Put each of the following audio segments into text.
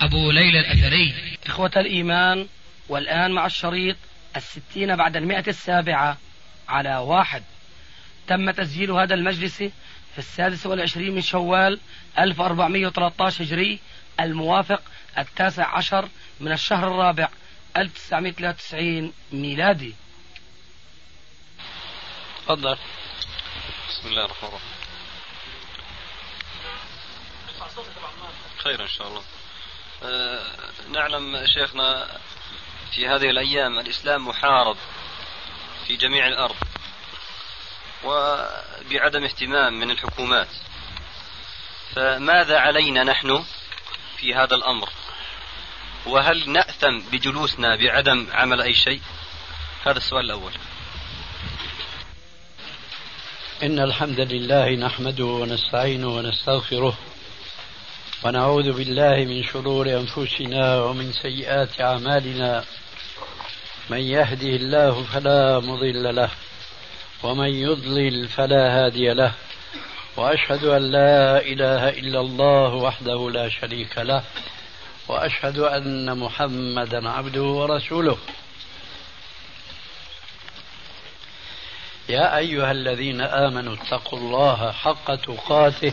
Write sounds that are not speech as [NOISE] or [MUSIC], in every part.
أبو ليلى الأثري. إخوة الإيمان والآن مع الشريط الستين بعد المئة السابعة على واحد. تم تسجيل هذا المجلس في السادس والعشرين من شوال 1413 هجري الموافق التاسع عشر من الشهر الرابع 1993 ميلادي. تفضل. بسم الله الرحمن الرحيم. خير إن شاء الله. نعلم شيخنا في هذه الأيام الإسلام محارب في جميع الأرض وبعدم اهتمام من الحكومات. فماذا علينا نحن في هذا الأمر؟ وهل نأثم بجلوسنا بعدم عمل أي شيء؟ هذا السؤال الأول. إن الحمد لله نحمده ونستعينه ونستغفره ونعوذ بالله من شرور أنفسنا ومن سيئات أعمالنا. من يهده الله فلا مضل له ومن يضلل فلا هادي له. وأشهد أن لا إله إلا الله وحده لا شريك له وأشهد أن محمدا عبده ورسوله. يا أيها الذين آمنوا اتقوا الله حق تقاته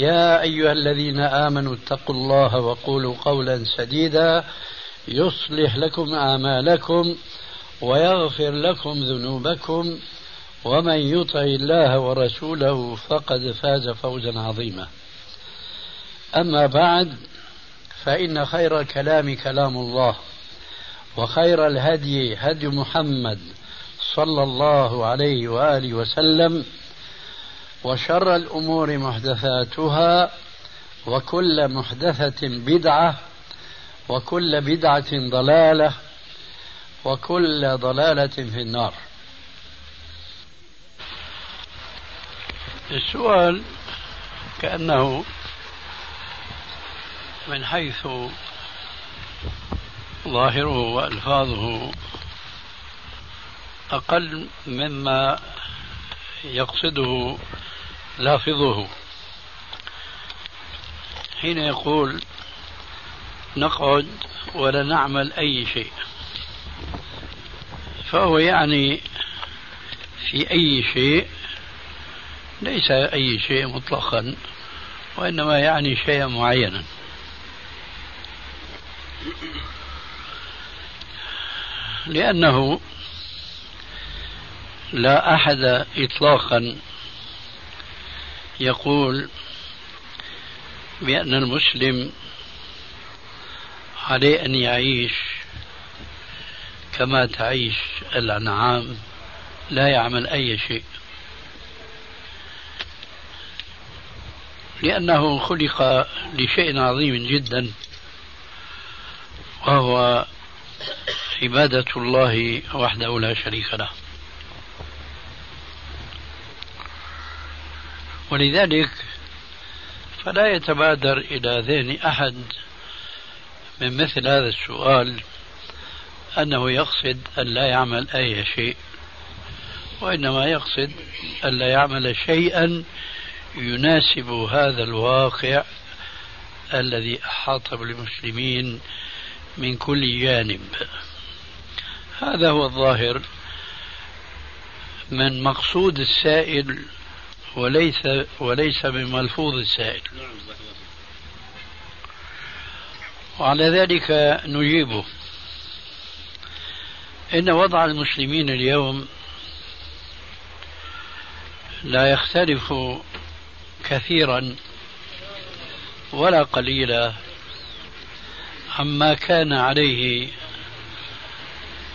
يا أيها الذين آمنوا اتقوا الله وقولوا قولا سديدا يصلح لكم أعمالكم ويغفر لكم ذنوبكم ومن يطع الله ورسوله فقد فاز فوزا عظيما. أما بعد فإن خير الكلام كلام الله وخير الهدي هدي محمد صلى الله عليه وآله وسلم وشر الأمور محدثاتها وكل محدثة بدعة وكل بدعة ضلالة وكل ضلالة في النار. السؤال كأنه من حيث ظاهره وألفاظه أقل مما يقصده لافظه. حين يقول نقعد ولا نعمل أي شيء. فهو يعني في أي شيء ليس أي شيء مطلقا وإنما يعني شيئا معينا. لأنه لا أحد إطلاقا يقول بأن المسلم عليه أن يعيش كما تعيش الأنعام لا يعمل أي شيء. لأنه خلق لشيء عظيم جدا وهو عبادة الله وحده لا شريك له. ولذلك فلا يتبادر إلى ذهن أحد من مثل هذا السؤال أنه يقصد أن لا يعمل أي شيء وإنما يقصد أن لا يعمل شيئا يناسب هذا الواقع الذي أحاط بالمسلمين من كل جانب. هذا هو الظاهر من مقصود السائل وليس وليس بملفوظ السائل. وعلى ذلك نجيبه إن وضع المسلمين اليوم لا يختلف كثيرا ولا قليلا عما كان عليه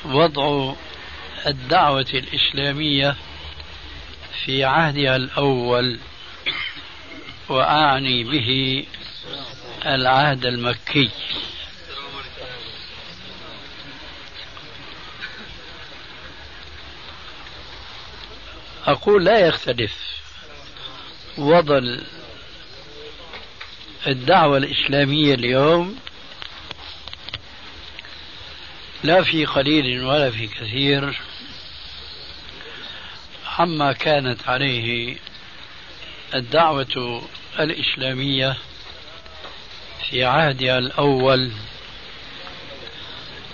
وضع الدعوة الإسلامية في عهدها الأول وأعني به العهد المكي. أقول لا يختلف وضع الدعوة الإسلامية اليوم لا في قليل ولا في كثير. عما كانت عليه الدعوة الإسلامية في عهدها الأول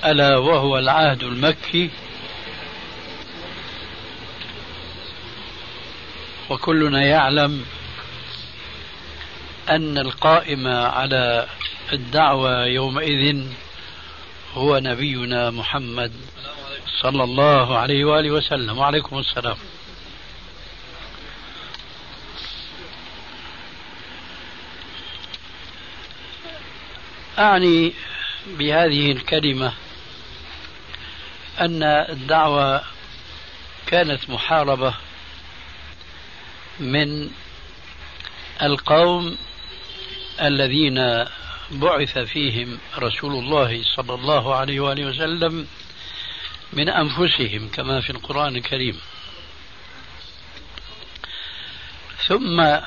ألا وهو العهد المكي وكلنا يعلم أن القائم على الدعوة يومئذ هو نبينا محمد صلى الله عليه وآله وسلم. وعليكم السلام. أعني بهذه الكلمة أن الدعوة كانت محاربة من القوم الذين بعث فيهم رسول الله صلى الله عليه وآله وسلم من أنفسهم كما في القرآن الكريم. ثم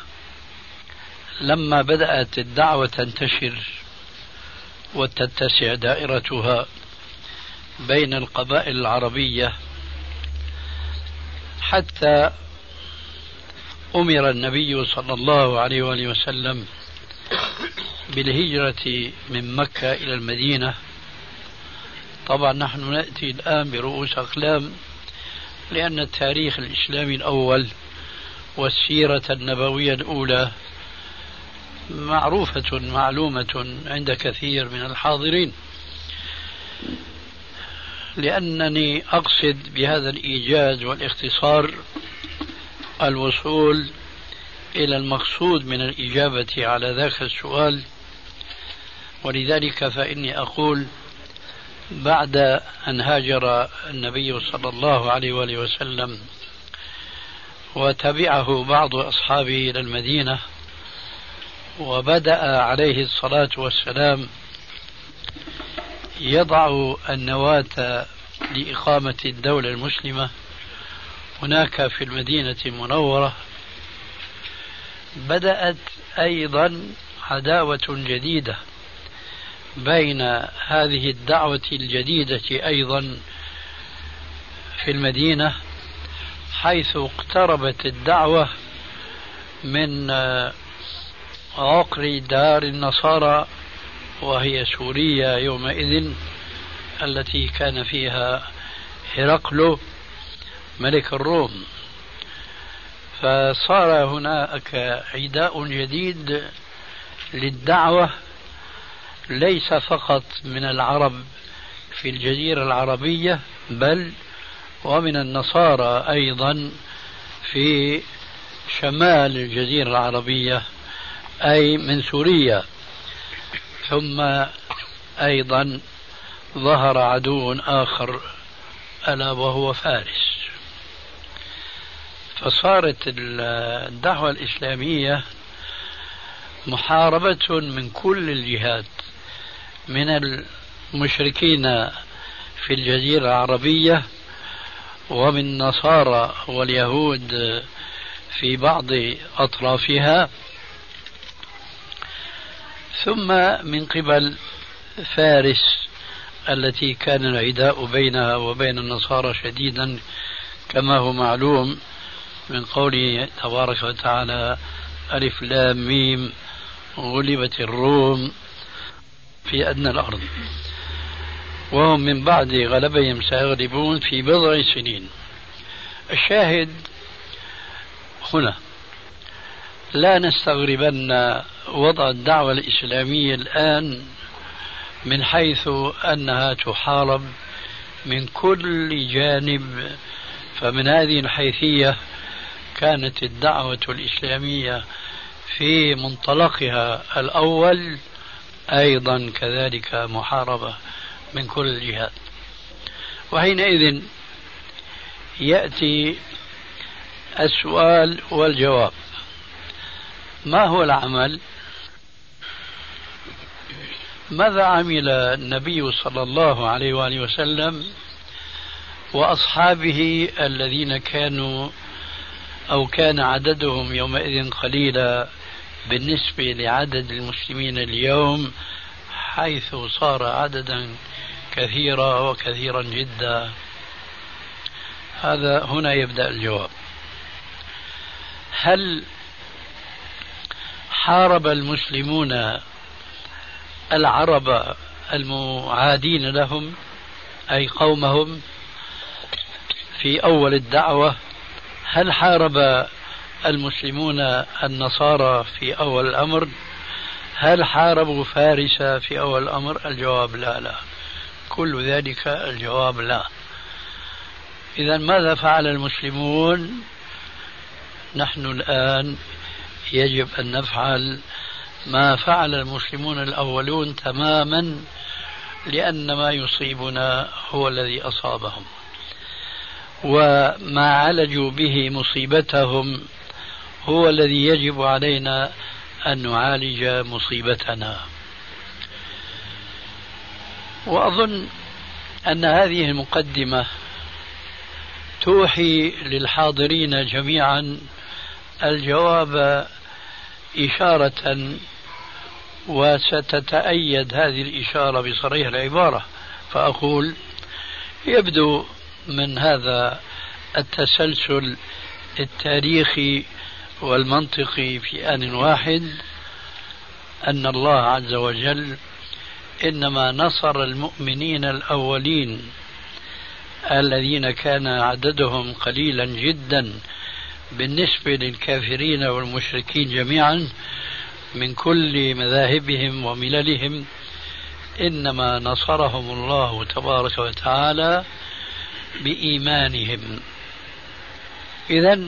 لما بدأت الدعوة تنتشر وتتسع دائرتها بين القبائل العربية حتى أمر النبي صلى الله عليه وآله وسلم بالهجرة من مكة إلى المدينة. طبعا نحن نأتي الآن برؤوس أقلام لأن التاريخ الإسلامي الأول والسيرة النبوية الأولى معروفة معلومة عند كثير من الحاضرين. لأنني أقصد بهذا الإيجاز والاختصار الوصول إلى المقصود من الإجابة على ذاك السؤال. ولذلك فإني أقول بعد أن هاجر النبي صلى الله عليه وآله وسلم وتبعه بعض أصحابه إلى المدينة وبدأ عليه الصلاة والسلام يضع النواة لإقامة الدولة المسلمة. هناك في المدينة المنورة بدأت أيضا عداوة جديدة بين هذه الدعوة الجديدة أيضا في المدينة حيث اقتربت الدعوة من عقر دار النصارى وهي سوريا يومئذ التي كان فيها هرقل ملك الروم. فصار هناك عداء جديد للدعوة ليس فقط من العرب في الجزيرة العربية بل ومن النصارى أيضا في شمال الجزيرة العربية. أي من سوريا. ثم أيضا ظهر عدو آخر ألا وهو فارس. فصارت الدعوة الإسلامية محاربة من كل الجهات من المشركين في الجزيرة العربية ومن النصارى واليهود في بعض أطرافها. ثم من قبل فارس التي كان العداء بينها وبين النصارى شديدا كما هو معلوم من قوله تبارك وتعالى ألف لام ميم غلبت الروم في أدنى الأرض. وهم من بعد غلبهم سيغلبون في بضع سنين. الشاهد هنا لا نستغربن وضع الدعوة الإسلامية الآن من حيث أنها تحارب من كل جانب. فمن هذه الحيثية كانت الدعوة الإسلامية في منطلقها الأول أيضا كذلك محاربة من كل الجهات. وحينئذ يأتي السؤال والجواب. ما هو العمل؟ ماذا عمل النبي صلى الله عليه وآله وسلم وأصحابه الذين كانوا أو كان عددهم يومئذ قليلا بالنسبة لعدد المسلمين اليوم حيث صار عددا كثيرا وكثيرا جدا؟ هذا هنا يبدأ الجواب. هل حارب المسلمون العرب المعادين لهم أي قومهم في أول الدعوة. هل حارب المسلمون النصارى في أول الأمر؟ هل حاربوا فارس في أول الأمر؟ الجواب لا لا. كل ذلك الجواب لا. إذا ماذا فعل المسلمون؟ نحن الآن يجب أن نفعل ما فعل المسلمون الأولون تماما لأن ما يصيبنا هو الذي أصابهم. وما عالجوا به مصيبتهم هو الذي يجب علينا أن نعالج مصيبتنا. وأظن أن هذه المقدمة توحي للحاضرين جميعا الجواب إشارة وستتأيد هذه الإشارة بصريح العبارة فأقول يبدو من هذا التسلسل التاريخي والمنطقي في آن واحد أن الله عز وجل إنما نصر المؤمنين الأولين الذين كان عددهم قليلا جدا بالنسبة للكافرين والمشركين جميعا من كل مذاهبهم ومللهم إنما نصرهم الله تبارك وتعالى بإيمانهم. إذا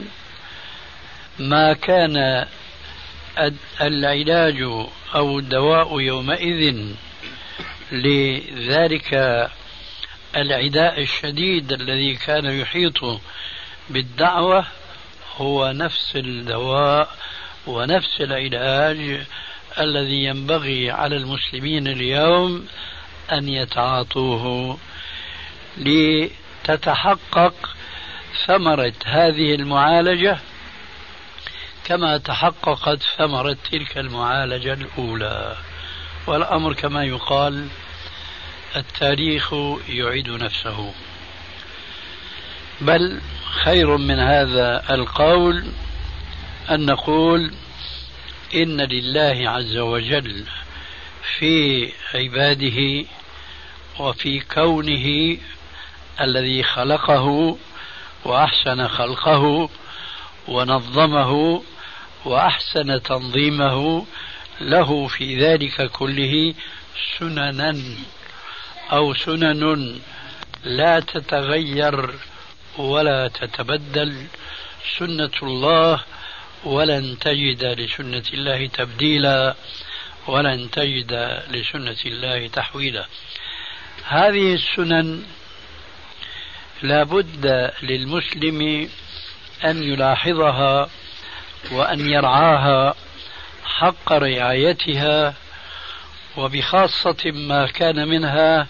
ما كان العلاج أو الدواء يومئذ لذلك العداء الشديد الذي كان يحيط بالدعوة هو نفس الدواء ونفس العلاج الذي ينبغي على المسلمين اليوم أن يتعاطوه لتتحقق ثمرة هذه المعالجة كما تحققت ثمرة تلك المعالجة الأولى. والأمر كما يقال التاريخ يعيد نفسه. بل خير من هذا القول أن نقول إن لله عز وجل في عباده وفي كونه الذي خلقه وأحسن خلقه ونظمه وأحسن تنظيمه له في ذلك كله سننا أو سنن لا تتغير ولا تتبدل سنة الله ولن تجد لسنة الله تبديلا ولن تجد لسنة الله تحويلا. هذه السنن لا بد للمسلم أن يلاحظها وأن يرعاها حق رعايتها وبخاصة ما كان منها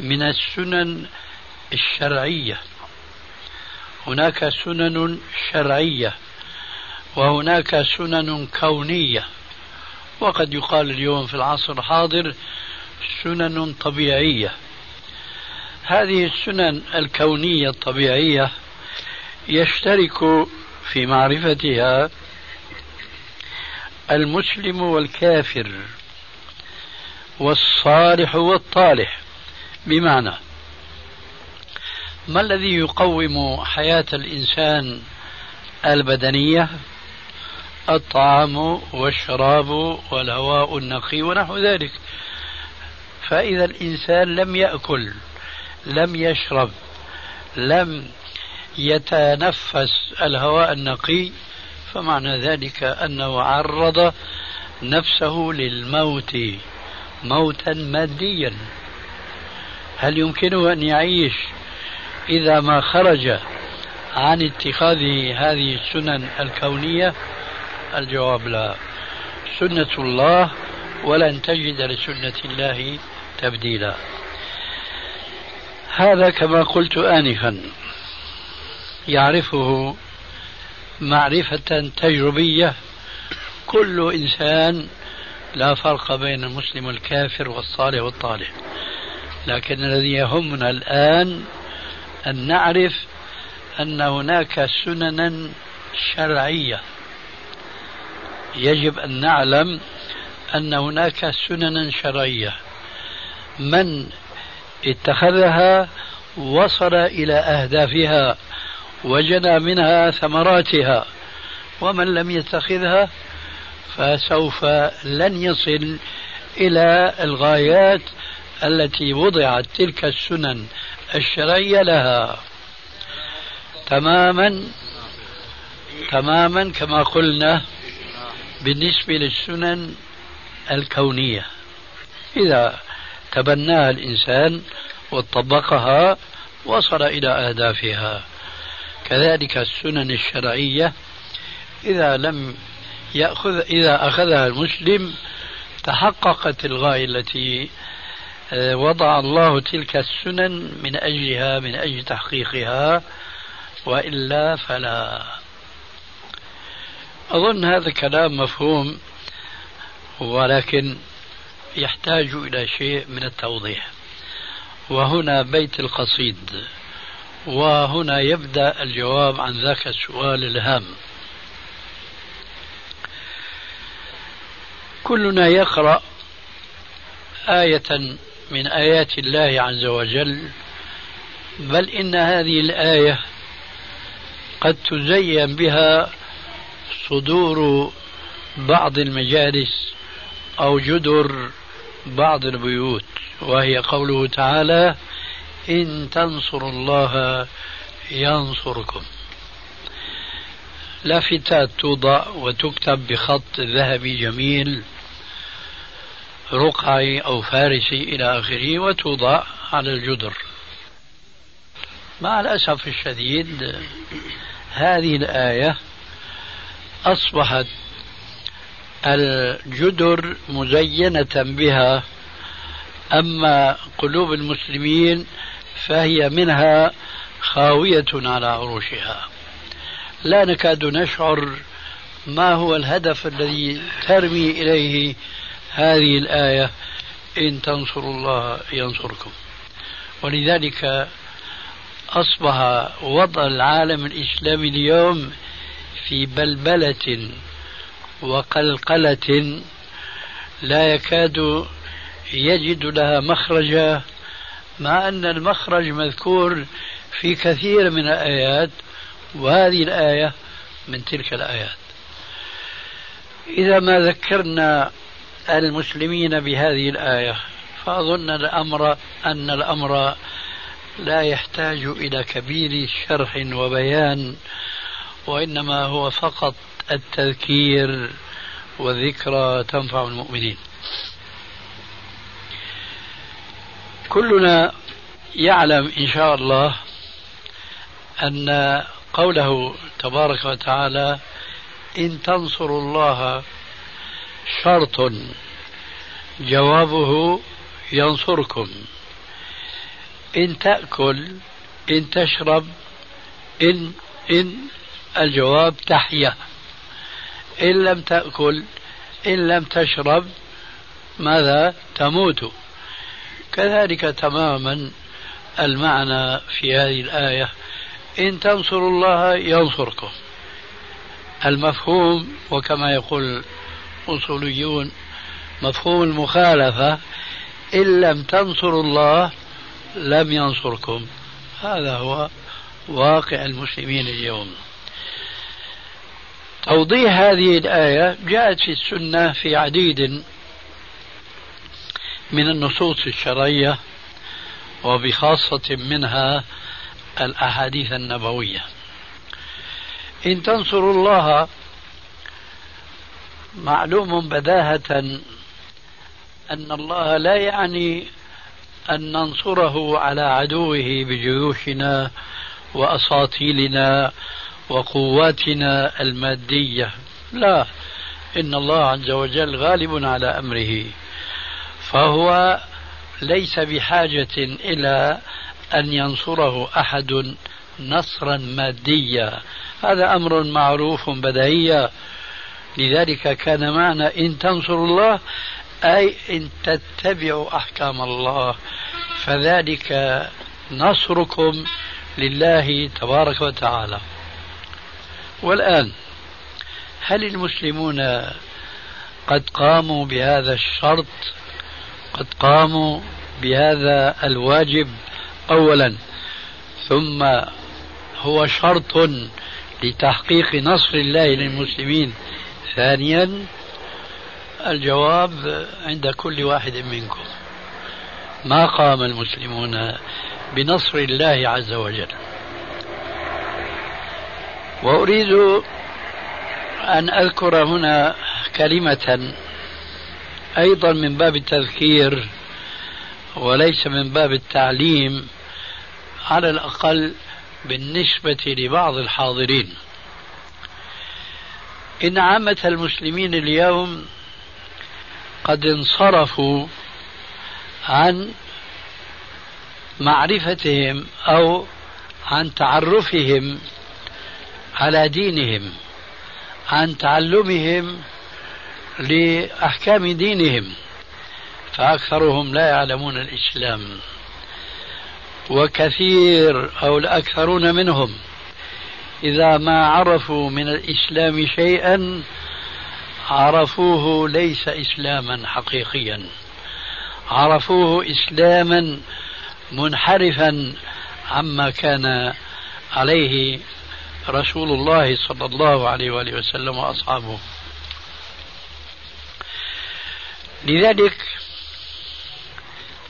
من السنن الشرعية. هناك سنن شرعية وهناك سنن كونية. وقد يقال اليوم في العصر الحاضر سنن طبيعية. هذه السنن الكونية الطبيعية يشترك في معرفتها المسلم والكافر والصالح والطالح. بمعنى ما الذي يقوم حياة الإنسان البدنية؟ الطعام والشراب والهواء النقي ونحو ذلك. فإذا الإنسان لم يأكل لم يشرب لم يتنفس الهواء النقي فمعنى ذلك أنه عرض نفسه للموت موتا ماديا. هل يمكنه أن يعيش؟ إذا ما خرج عن اتخاذ هذه السنن الكونية الجواب لا. سنة الله ولن تجد لسنة الله تبديلا. هذا كما قلت آنفا. يعرفه معرفة تجربية. كل إنسان لا فرق بين المسلم والكافر والصالح والطالح. لكن الذي يهمنا الآن أن نعرف أن هناك سننا شرعية. يجب أن نعلم أن هناك سننا شرعية. من اتخذها وصل إلى أهدافها وجنى منها ثمراتها ومن لم يتخذها فسوف لن يصل إلى الغايات التي وضعت تلك السنن. الشرعية لها تماما تماما كما قلنا بالنسبة للسنن الكونية. إذا تبناها الإنسان وطبقها وصل إلى أهدافها كذلك السنن الشرعية إذا لم يأخذ إذا أخذها المسلم تحققت الغاية التي وضع الله تلك السنن من أجلها من أجل تحقيقها وإلا فلا. أظن هذا كلام مفهوم ولكن يحتاج إلى شيء من التوضيح. وهنا بيت القصيد وهنا يبدأ الجواب عن ذاك السؤال الهام. كلنا يقرأ آية من آيات الله عز وجل بل إن هذه الآية قد تزين بها صدور بعض المجالس أو جدر بعض البيوت وهي قوله تعالى إن تنصروا الله ينصركم. لافتات توضع وتكتب بخط ذهبي جميل رقعي أو فارسي إلى آخره وتوضع على الجدر. مع الأسف الشديد هذه الآية أصبحت الجدر مزينة بها أما قلوب المسلمين فهي منها خاوية على عروشها. لا نكاد نشعر ما هو الهدف الذي ترمي إليه هذه الآية إن تنصروا الله ينصركم. ولذلك أصبح وضع العالم الإسلامي اليوم في بلبلة وقلقلة لا يكاد يجد لها مخرجا مع أن المخرج مذكور في كثير من الآيات وهذه الآية من تلك الآيات. إذا ما ذكرنا المسلمين بهذه الآية فأظن الأمر أن الأمر لا يحتاج إلى كبير شرح وبيان وإنما هو فقط التذكير والذكرى تنفع المؤمنين. كلنا يعلم إن شاء الله أن قوله تبارك وتعالى إن تنصروا الله شرط جوابه ينصركم. إن تأكل إن تشرب إن إن الجواب تحيا إن لم تأكل إن لم تشرب ماذا؟ تموت. كذلك تماما المعنى في هذه الآية. إن تنصروا الله ينصركم. المفهوم وكما يقول الأصوليون مفهوم المخالفة إن لم تنصروا الله لم ينصركم. هذا هو واقع المسلمين اليوم. توضيح هذه الآية جاءت في السنة في عديد من النصوص الشرعية وبخاصة منها الأحاديث النبوية. إن تنصروا الله معلوم بداهة أن الله لا يعني أن ننصره على عدوه بجيوشنا وأساطيلنا وقواتنا المادية. لا إن الله عز وجل غالب على أمره. فهو ليس بحاجة إلى أن ينصره أحد نصرا ماديا. هذا أمر معروف بديهيا لذلك كان معنى إن تنصروا الله أي إن تتبعوا أحكام الله. فذلك نصركم لله تبارك وتعالى. والآن هل المسلمون قد قاموا بهذا الشرط؟ قد قاموا بهذا الواجب اولا ثم هو شرط لتحقيق نصر الله للمسلمين. ثانيا الجواب عند كل واحد منكم. ما قام المسلمون بنصر الله عز وجل؟ وأريد أن أذكر هنا كلمة أيضا من باب التذكير وليس من باب التعليم على الأقل بالنسبة لبعض الحاضرين. إن عامة المسلمين اليوم قد انصرفوا عن معرفتهم أو عن تعرفهم على دينهم عن تعلمهم لأحكام دينهم فأكثرهم لا يعلمون الإسلام وكثير أو الأكثرون منهم. إذا ما عرفوا من الإسلام شيئا عرفوه ليس اسلاما حقيقيا. عرفوه اسلاما منحرفا عما كان عليه رسول الله صلى الله عليه وآله وسلم وأصحابه. لذلك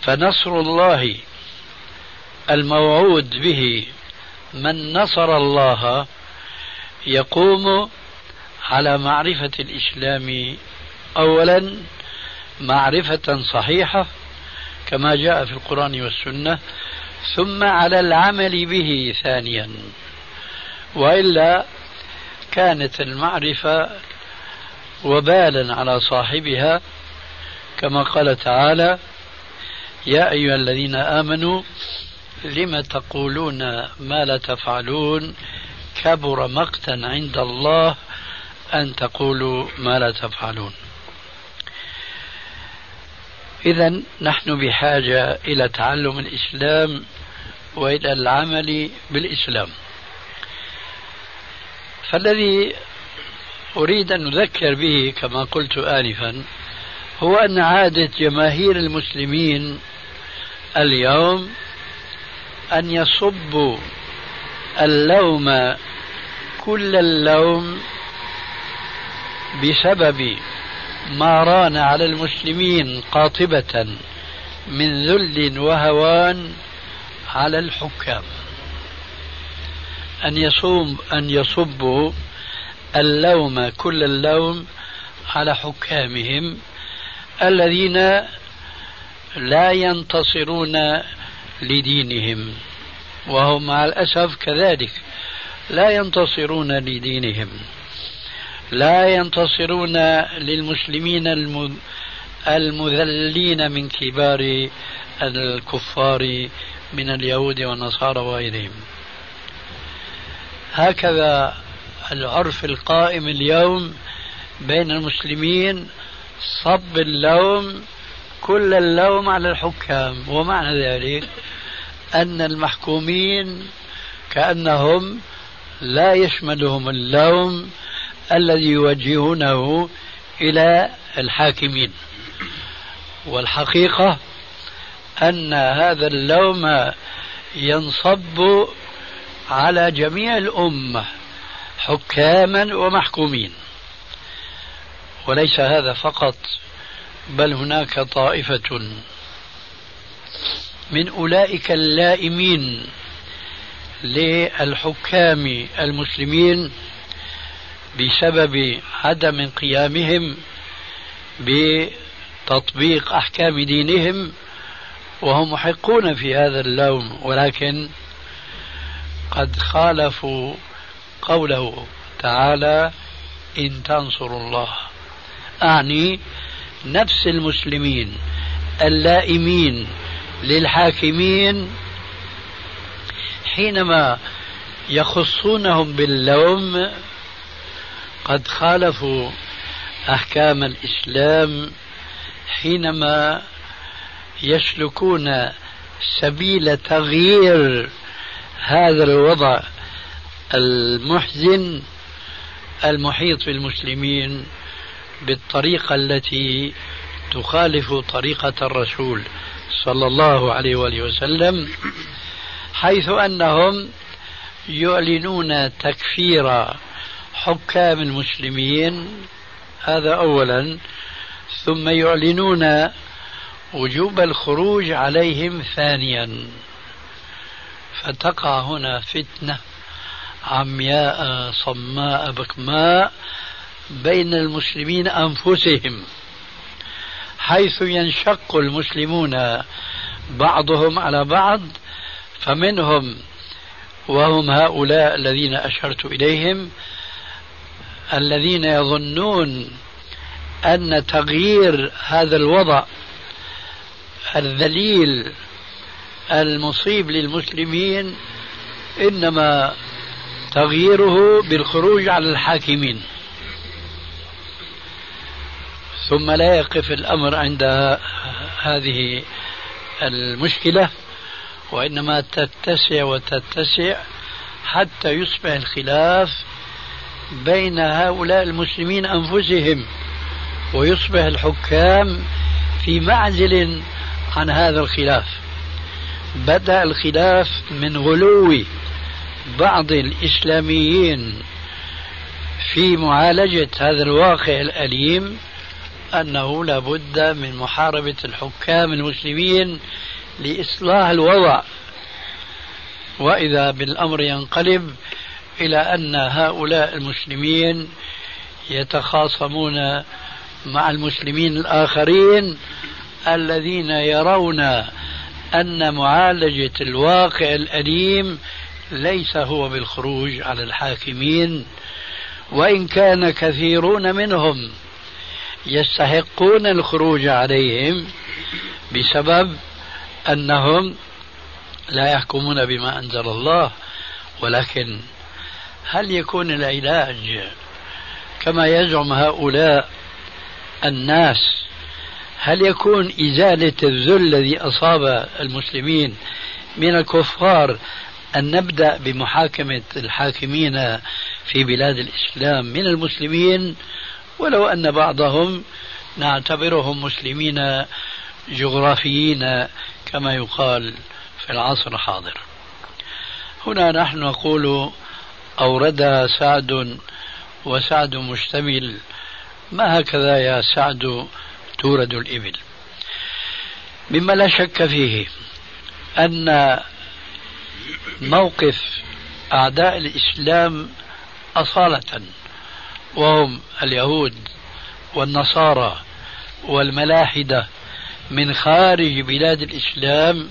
فنصر الله الموعود به من نصر الله يقوم على معرفة الإسلام أولا معرفة صحيحة كما جاء في القرآن والسنة ثم على العمل به ثانيا. وإلا كانت المعرفة وبالا على صاحبها كما قال تعالى يا أيها الذين آمنوا لم تقولون ما لا تفعلون؟ كبر مقتا عند الله أن تقولوا ما لا تفعلون. إذا نحن بحاجة إلى تعلم الإسلام وإلى العمل بالإسلام. فالذي أريد أن نذكر به كما قلت آنفا هو أن عادة جماهير المسلمين اليوم أن يصبوا اللوم كل اللوم بسبب ما ران على المسلمين قاطبة من ذل وهوان على الحكام. أن يصوم أن يصبوا اللوم كل اللوم على حكامهم الذين لا ينتصرون لدينهم وهم مع الأسف كذلك لا ينتصرون لدينهم. لا ينتصرون للمسلمين المذلين من كبار الكفار من اليهود والنصارى وغيرهم. هكذا العرف القائم اليوم بين المسلمين صب اللوم كل اللوم على الحكام. ومعنى ذلك أن المحكومين كأنهم لا يشملهم اللوم الذي يوجهونه إلى الحاكمين. والحقيقة أن هذا اللوم ينصب على جميع الأمة حكاما ومحكومين. وليس هذا فقط بل هناك طائفة من أولئك اللائمين للحكام المسلمين بسبب عدم قيامهم بتطبيق أحكام دينهم وهم محقون في هذا اللوم ولكن قد خالفوا قوله تعالى إن تنصروا الله أعني نفس المسلمين اللائمين للحاكمين حينما يخصونهم باللوم قد خالفوا أحكام الإسلام حينما يسلكون سبيل تغيير هذا الوضع المحزن المحيط بالمسلمين بالطريقة التي تخالف طريقة الرسول صلى الله عليه وآله وسلم حيث أنهم يعلنون تكفير حكام المسلمين. هذا اولا. ثم يعلنون وجوب الخروج عليهم ثانيا. فتقع هنا فتنة عمياء صماء بكماء بين المسلمين أنفسهم. حيث ينشق المسلمون بعضهم على بعض فمنهم وهم هؤلاء الذين أشرت إليهم الذين يظنون أن تغيير هذا الوضع الذليل المصيب للمسلمين إنما تغييره بالخروج على الحاكمين. ثم لا يقف الأمر عند هذه المشكلة وإنما تتسع وتتسع حتى يصبح الخلاف بين هؤلاء المسلمين أنفسهم ويصبح الحكام في معزل عن هذا الخلاف. بدأ الخلاف من غلو بعض الإسلاميين في معالجة هذا الواقع الأليم أنه لابد من محاربة الحكام المسلمين لإصلاح الوضع. وإذا بالأمر ينقلب إلى أن هؤلاء المسلمين يتخاصمون مع المسلمين الآخرين الذين يرون أن معالجة الواقع الأليم ليس هو بالخروج على الحاكمين. وإن كان كثيرون منهم يستحقون الخروج عليهم بسبب أنهم لا يحكمون بما أنزل الله. ولكن هل يكون العلاج كما يزعم هؤلاء الناس؟ هل يكون إزالة الذل الذي أصاب المسلمين من الكفار أن نبدأ بمحاكمة الحاكمين في بلاد الإسلام من المسلمين؟ ولو أن بعضهم نعتبرهم مسلمين جغرافيين كما يقال في العصر الحاضر. هنا نحن نقول أورد سعد وسعد مشتمل. ما هكذا يا سعد تورد الإبل؟ مما لا شك فيه أن موقف أعداء الإسلام أصالة. وهم اليهود والنصارى والملاحدة من خارج بلاد الإسلام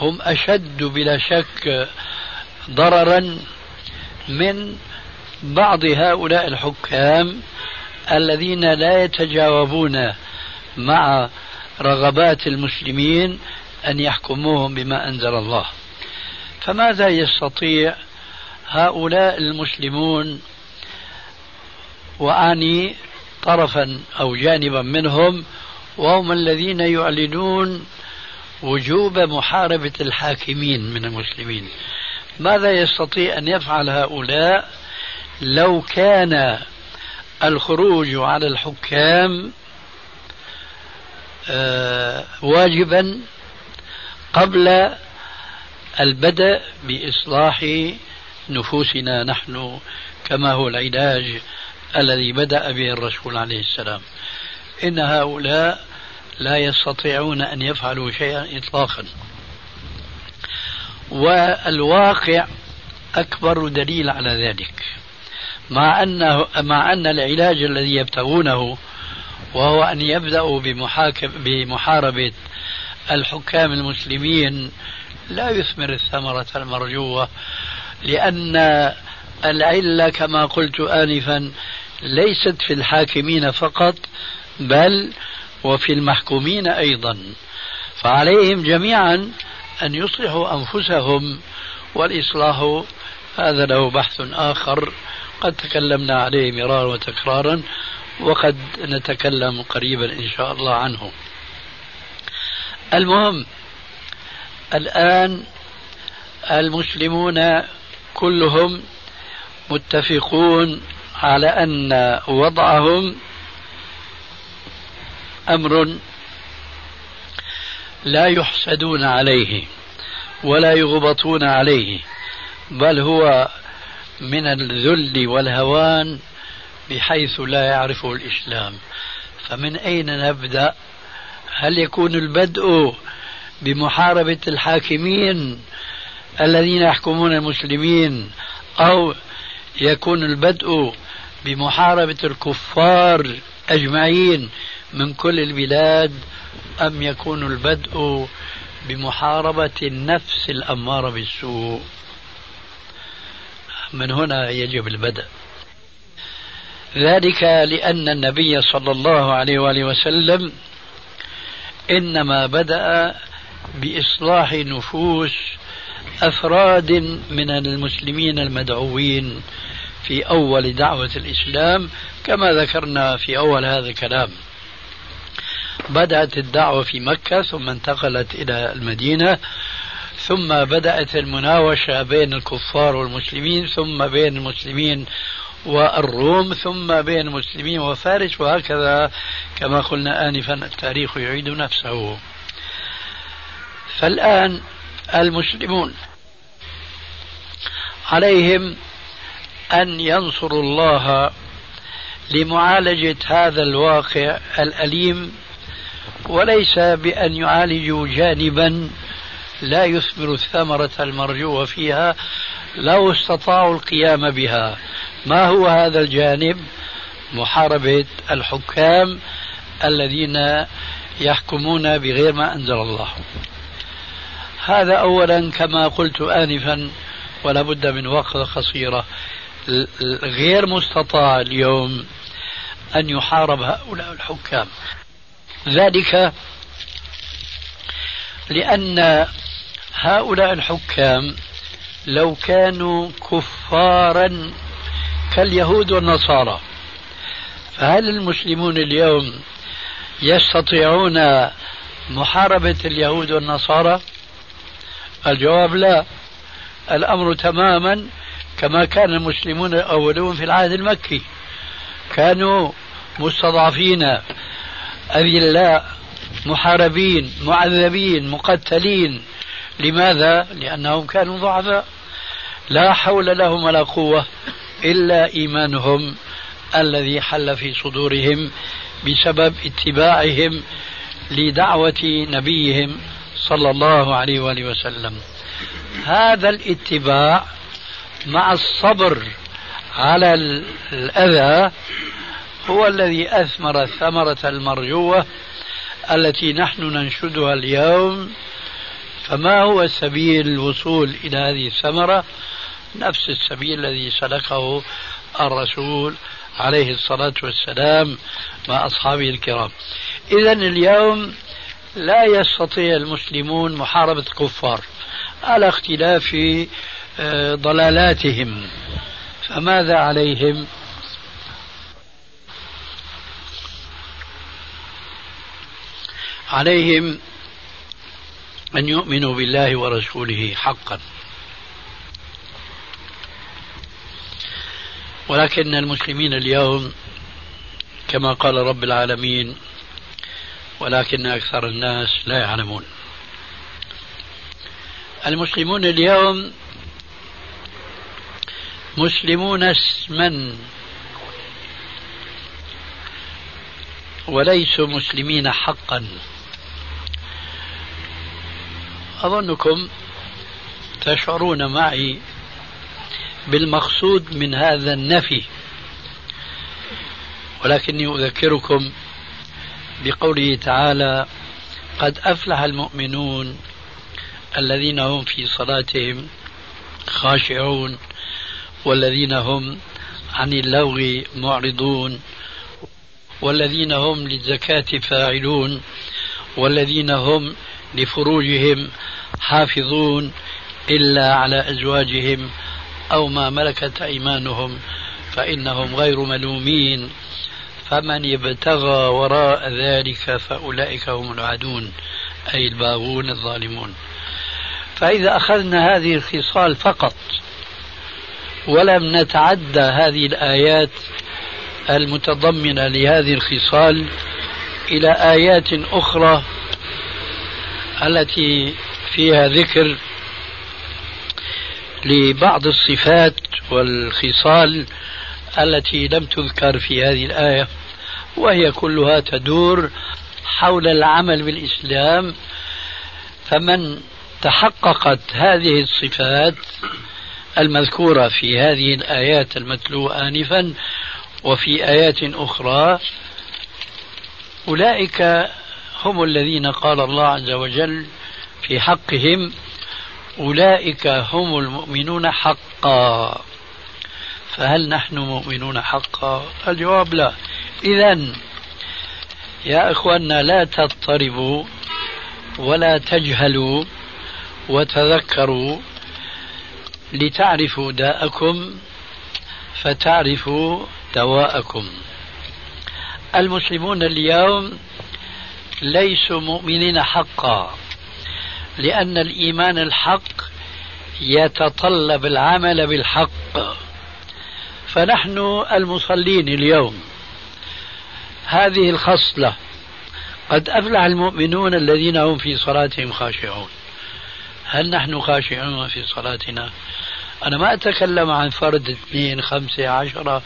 هم أشد بلا شك ضررا من بعض هؤلاء الحكام الذين لا يتجاوبون مع رغبات المسلمين أن يحكموهم بما أنزل الله. فماذا يستطيع هؤلاء المسلمون واعني طرفا أو جانبا منهم وهم الذين يعلنون وجوب محاربة الحاكمين من المسلمين. ماذا يستطيع أن يفعل هؤلاء؟ لو كان الخروج على الحكام آه، واجبا قبل البدء بإصلاح نفوسنا نحن كما هو العلاج الذي بدأ به الرسول عليه السلام. إن هؤلاء لا يستطيعون أن يفعلوا شيئا اطلاقا. والواقع أكبر دليل على ذلك. مع أنه مع أن العلاج الذي يبتغونه وهو أن يبدأوا بمحاكم بمحاربة الحكام المسلمين لا يثمر الثمرة المرجوة لأن العلة كما قلت آنفا ليست في الحاكمين فقط بل وفي المحكومين أيضا. فعليهم جميعا أن يصلحوا أنفسهم والإصلاح هذا له بحث آخر. قد تكلمنا عليه مرارا وتكرارا وقد نتكلم قريبا إن شاء الله عنه. المهم الآن المسلمون كلهم متفقون على أن وضعهم أمر لا يحسدون عليه ولا يغبطون عليه بل هو من الذل والهوان بحيث لا يعرفه الإسلام. فمن أين نبدأ؟ هل يكون البدء بمحاربة الحاكمين الذين يحكمون المسلمين أو يكون البدء بمحاربة الكفار أجمعين من كل البلاد أم يكون البدء بمحاربة النفس الأمارة بالسوء؟ من هنا يجب البدء. ذلك لأن النبي صلى الله عليه وآله وسلم إنما بدأ بإصلاح نفوس أفراد من المسلمين المدعوين في أول دعوة الإسلام كما ذكرنا في أول هذا الكلام. بدأت الدعوة في مكة ثم انتقلت إلى المدينة ثم بدأت المناوشة بين الكفار والمسلمين ثم بين المسلمين والروم ثم بين المسلمين وفارس وهكذا كما قلنا آنفا التاريخ يعيد نفسه. فالآن المسلمون عليهم أن ينصروا الله لمعالجة هذا الواقع الأليم وليس بأن يعالجوا جانبا لا يثمر الثمرة المرجوة فيها لو استطاعوا القيام بها. ما هو هذا الجانب؟ محاربة الحكام الذين يحكمون بغير ما أنزل الله. هذا أولا كما قلت آنفا ولا بد من وقفة قصيرة. غير مستطاع اليوم أن يحارب هؤلاء الحكام. ذلك لأن هؤلاء الحكام لو كانوا كفارا كاليهود والنصارى فهل المسلمون اليوم يستطيعون محاربة اليهود والنصارى؟ الجواب لا. الأمر تماما كما كان المسلمون الأولون في العهد المكي. كانوا مستضعفين أذلاء محاربين معذبين مقتلين. لماذا؟ لأنهم كانوا ضعفاء. لا حول لهم ولا قوة إلا إيمانهم الذي حل في صدورهم بسبب اتباعهم لدعوة نبيهم صلى الله عليه وآله وسلم. هذا الاتباع مع الصبر على الأذى هو الذي أثمر الثمرة المرجوة التي نحن ننشدها اليوم. فما هو سبيل الوصول إلى هذه الثمرة؟ نفس السبيل الذي سلكه الرسول عليه الصلاة والسلام مع أصحابه الكرام. إذا اليوم لا يستطيع المسلمون محاربة الكفار على اختلاف ضلالاتهم فماذا عليهم؟ عليهم أن يؤمنوا بالله ورسوله حقا. ولكن المسلمين اليوم كما قال رب العالمين ولكن أكثر الناس لا يعلمون. المسلمون اليوم مسلمون اسما. وليسوا مسلمين حقا. أظنكم تشعرون معي بالمقصود من هذا النفي. ولكني أذكركم بقوله تعالى قد أفلح المؤمنون الذين هم في صلاتهم خاشعون. والذين هم عن اللغو معرضون والذين هم للزكاة فاعلون والذين هم لفروجهم حافظون إلا على أزواجهم أو ما ملكت أيمانهم فإنهم غير ملومين. فمن ابتغى وراء ذلك فأولئك هم العادون أي الباغون الظالمون. فإذا أخذنا هذه الخصال فقط ولم نتعدى هذه الآيات المتضمنة لهذه الخصال إلى آيات أخرى التي فيها ذكر لبعض الصفات والخصال التي لم تذكر في هذه الآية وهي كلها تدور حول العمل بالإسلام فمن تحققت هذه الصفات المذكورة في هذه الآيات المتلوة آنفا وفي آيات أخرى أولئك هم الذين قال الله عز وجل في حقهم أولئك هم المؤمنون حقا. فهل نحن مؤمنون حقا؟ الجواب لا. إذا يا إخواننا لا تضطربوا ولا تجهلوا وتذكروا لتعرفوا داءكم فتعرفوا دواءكم. المسلمون اليوم ليسوا مؤمنين حقا لأن الإيمان الحق يتطلب العمل بالحق. فنحن المصلين اليوم هذه الخصلة قد أفلح المؤمنون الذين هم في صلاتهم خاشعون. هل نحن خاشعون في صلاتنا؟ أنا ما أتكلم عن فرد اثنين خمسة عشرة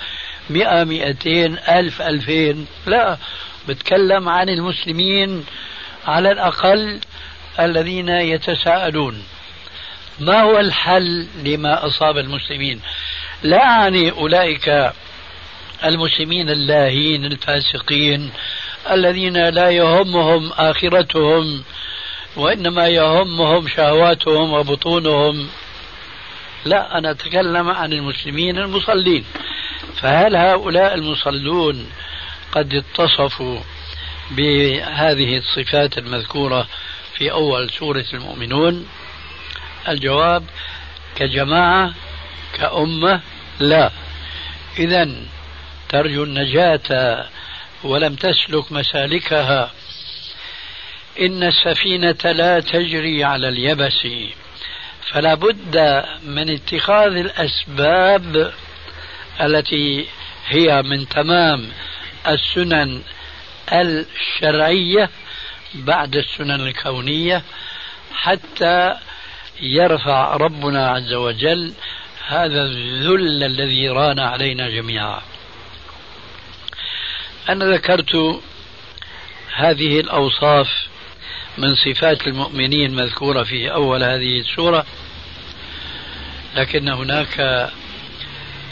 مئة مئتين ألف ألفين. لا بتكلم عن المسلمين على الأقل الذين يتساءلون. ما هو الحل لما أصاب المسلمين؟ لا أعني أولئك المسلمين اللاهين الفاسقين الذين لا يهمهم آخرتهم وإنما يهمهم شهواتهم وبطونهم. لا أنا أتكلم عن المسلمين المصلين. فهل هؤلاء المصلون قد اتصفوا بهذه الصفات المذكورة في أول سورة المؤمنون؟ الجواب كجماعة كأمة لا. إذا ترجو النجاة ولم تسلك مسالكها. إن السفينة لا تجري على اليبس. فلا بد من اتخاذ الأسباب التي هي من تمام السنن الشرعية بعد السنن الكونية حتى يرفع ربنا عز وجل هذا الذل الذي ران علينا جميعا. أنا ذكرت هذه الأوصاف من صفات المؤمنين مذكورة في أول هذه السورة لكن هناك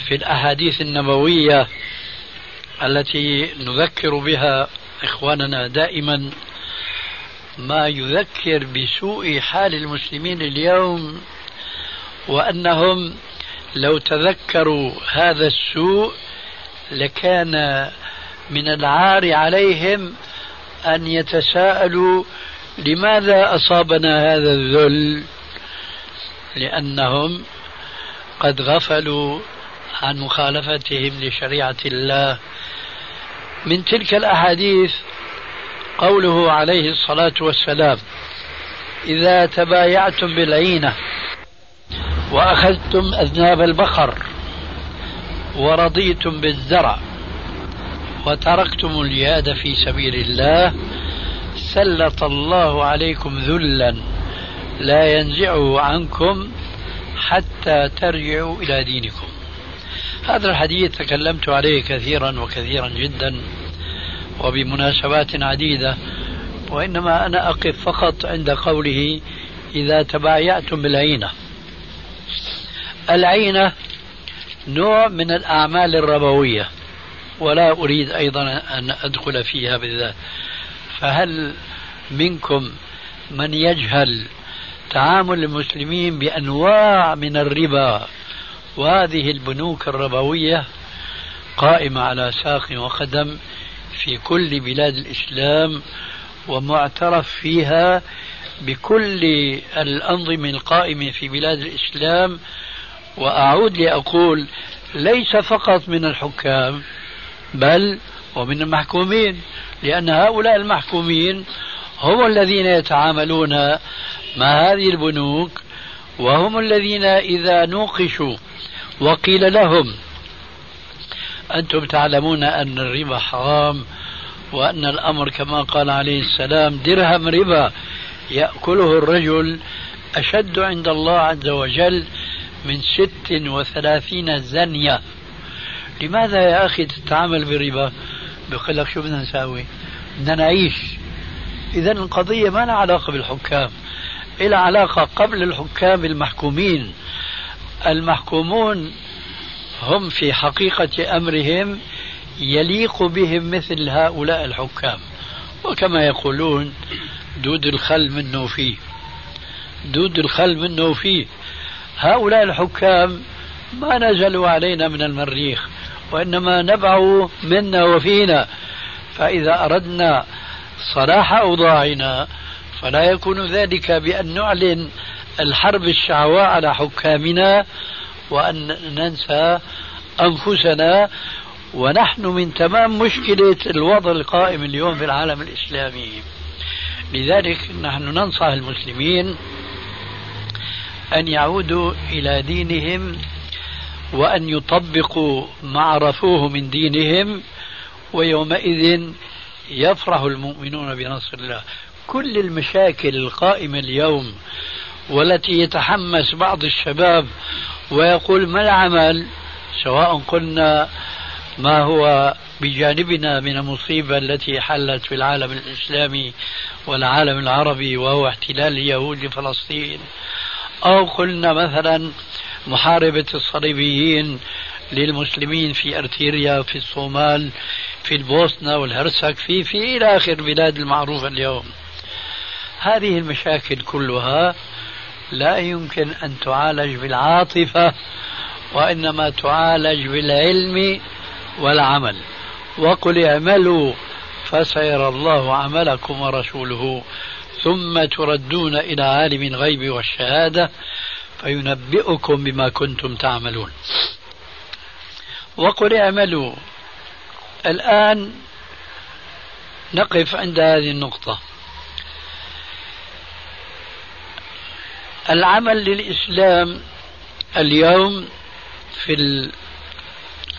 في الأحاديث النبوية التي نذكر بها إخواننا دائما ما يذكر بسوء حال المسلمين اليوم وأنهم لو تذكروا هذا السوء لكان من العار عليهم أن يتساءلوا لماذا أصابنا هذا الذل؟ لأنهم قد غفلوا عن مخالفتهم لشريعة الله. من تلك الأحاديث قوله عليه الصلاة والسلام إذا تبايعتم بالعينة وأخذتم أذناب البقر ورضيتم بالزرع وتركتم الجهاد في سبيل الله سلط الله عليكم ذلا. لا ينزعه عنكم حتى ترجعوا إلى دينكم. هذا الحديث تكلمت عليه كثيرا وكثيرا جدا وبمناسبات عديدة وإنما أنا أقف فقط عند قوله إذا تبايعتم بالعينة العينة نوع من الأعمال الربوية ولا أريد أيضا أن أدخل فيها بالذات فهل منكم من يجهل تعامل المسلمين بأنواع من الربا؟ وهذه البنوك الربوية قائمة على ساق وقدم في كل بلاد الإسلام ومعترف فيها بكل الأنظمة القائمة في بلاد الإسلام. وأعود لأقول ليس فقط من الحكام بل ومن المحكومين. لأن هؤلاء المحكومين هم الذين يتعاملون مع هذه البنوك وهم الذين إذا نوقشوا وقيل لهم أنتم تعلمون أن الربا حرام وأن الأمر كما قال عليه السلام درهم ربا يأكله الرجل أشد عند الله عز وجل من ست وثلاثين زنية. لماذا يا أخي تتعامل بالربا بيقول لك شو بدنا نساوي؟ بدنا نعيش. إذا القضية ما لها علاقة بالحكام إلى علاقة قبل الحكام بالمحكومين المحكومون هم في حقيقة أمرهم يليق بهم مثل هؤلاء الحكام. وكما يقولون دود الخل منه فيه. دود الخل منه فيه. هؤلاء الحكام ما نزلوا علينا من المريخ. وإنما نبعوا منا وفينا فإذا أردنا صلاح أوضاعنا فلا يكون ذلك بأن نعلن الحرب الشعواء على حكامنا وأن ننسى أنفسنا ونحن من تمام مشكلة الوضع القائم اليوم في العالم الإسلامي. لذلك نحن ننصح المسلمين أن يعودوا إلى دينهم وأن يطبقوا ما عرفوه من دينهم ويومئذ يفرح المؤمنون بنصر الله. كل المشاكل القائمة اليوم والتي يتحمس بعض الشباب ويقول ما العمل؟ سواء قلنا ما هو بجانبنا من المصيبة التي حلت في العالم الإسلامي والعالم العربي وهو احتلال اليهود لفلسطين. أو قلنا مثلا محاربة الصليبيين للمسلمين في أرتيريا في الصومال في البوسنة والهرسك في في إلى آخر البلاد المعروفة اليوم. هذه المشاكل كلها لا يمكن أن تعالج بالعاطفة وإنما تعالج بالعلم والعمل. وقل اعملوا فسيرى الله عملكم ورسوله ثم تردون إلى عالم الغيب والشهادة. فينبئكم بما كنتم تعملون. وقل اعملوا. الآن نقف عند هذه النقطة. العمل للإسلام اليوم في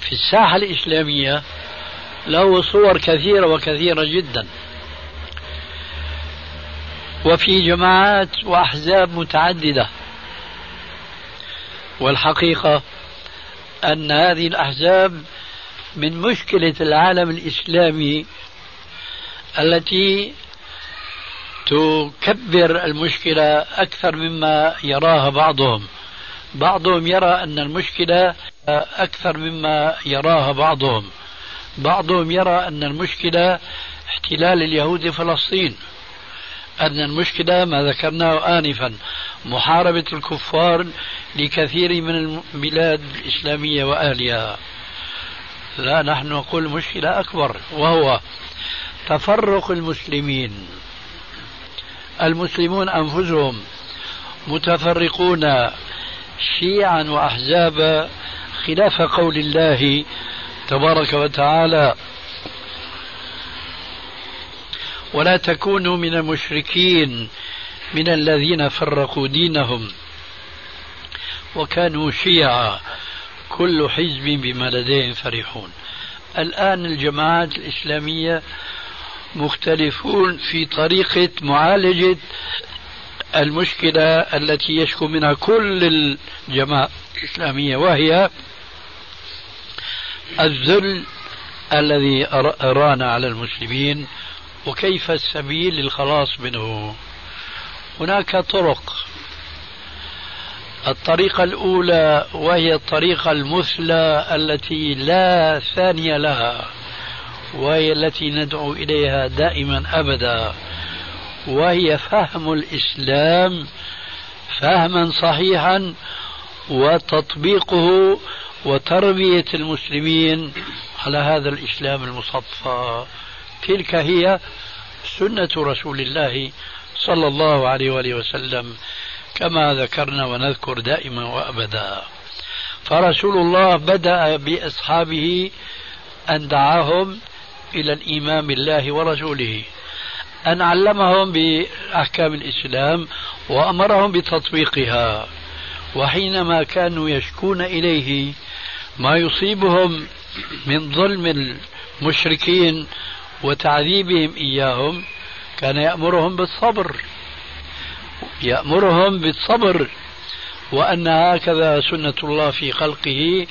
في الساحة الإسلامية له صور كثيرة وكثيرة جدا. وفي جماعات وأحزاب متعددة. والحقيقة أن هذه الأحزاب من مشكلة العالم الإسلامي التي تكبر المشكلة أكثر مما يراها بعضهم. بعضهم يرى أن المشكلة أكثر مما يراها بعضهم. بعضهم يرى أن المشكلة احتلال اليهود فلسطين. أن المشكلة ما ذكرناه آنفا. محاربة الكفار لكثير من البلاد الإسلامية وأهلها. لا نحن نقول مشكلة أكبر وهو تفرق المسلمين. المسلمون أنفسهم متفرقون شيعا وأحزابا خلاف قول الله تبارك وتعالى. ولا تكونوا من المشركين من الذين فرقوا دينهم. وكانوا شيعا كل حزب بما لديهم فرحون. الآن الجماعات الإسلامية مختلفون في طريقة معالجة المشكلة التي يشكو منها كل الجماعات الإسلامية وهي الذل الذي أرانا على المسلمين وكيف السبيل للخلاص منه. هناك طرق. الطريقة الأولى وهي الطريقة المثلى التي لا ثانية لها وهي التي ندعو إليها دائما أبدا وهي فهم الإسلام فهما صحيحا وتطبيقه وتربية المسلمين على هذا الإسلام المصفى تلك هي سنة رسول الله صلى الله عليه وآله وسلم كما ذكرنا ونذكر دائما وأبدا. فرسول الله بدأ بأصحابه أن دعاهم إلى الإيمان بالله ورسوله أن علمهم بأحكام الإسلام وأمرهم بتطبيقها. وحينما كانوا يشكون إليه ما يصيبهم من ظلم المشركين وتعذيبهم إياهم كان يأمرهم بالصبر. يأمرهم بالصبر وأن هكذا سنة الله في خلقه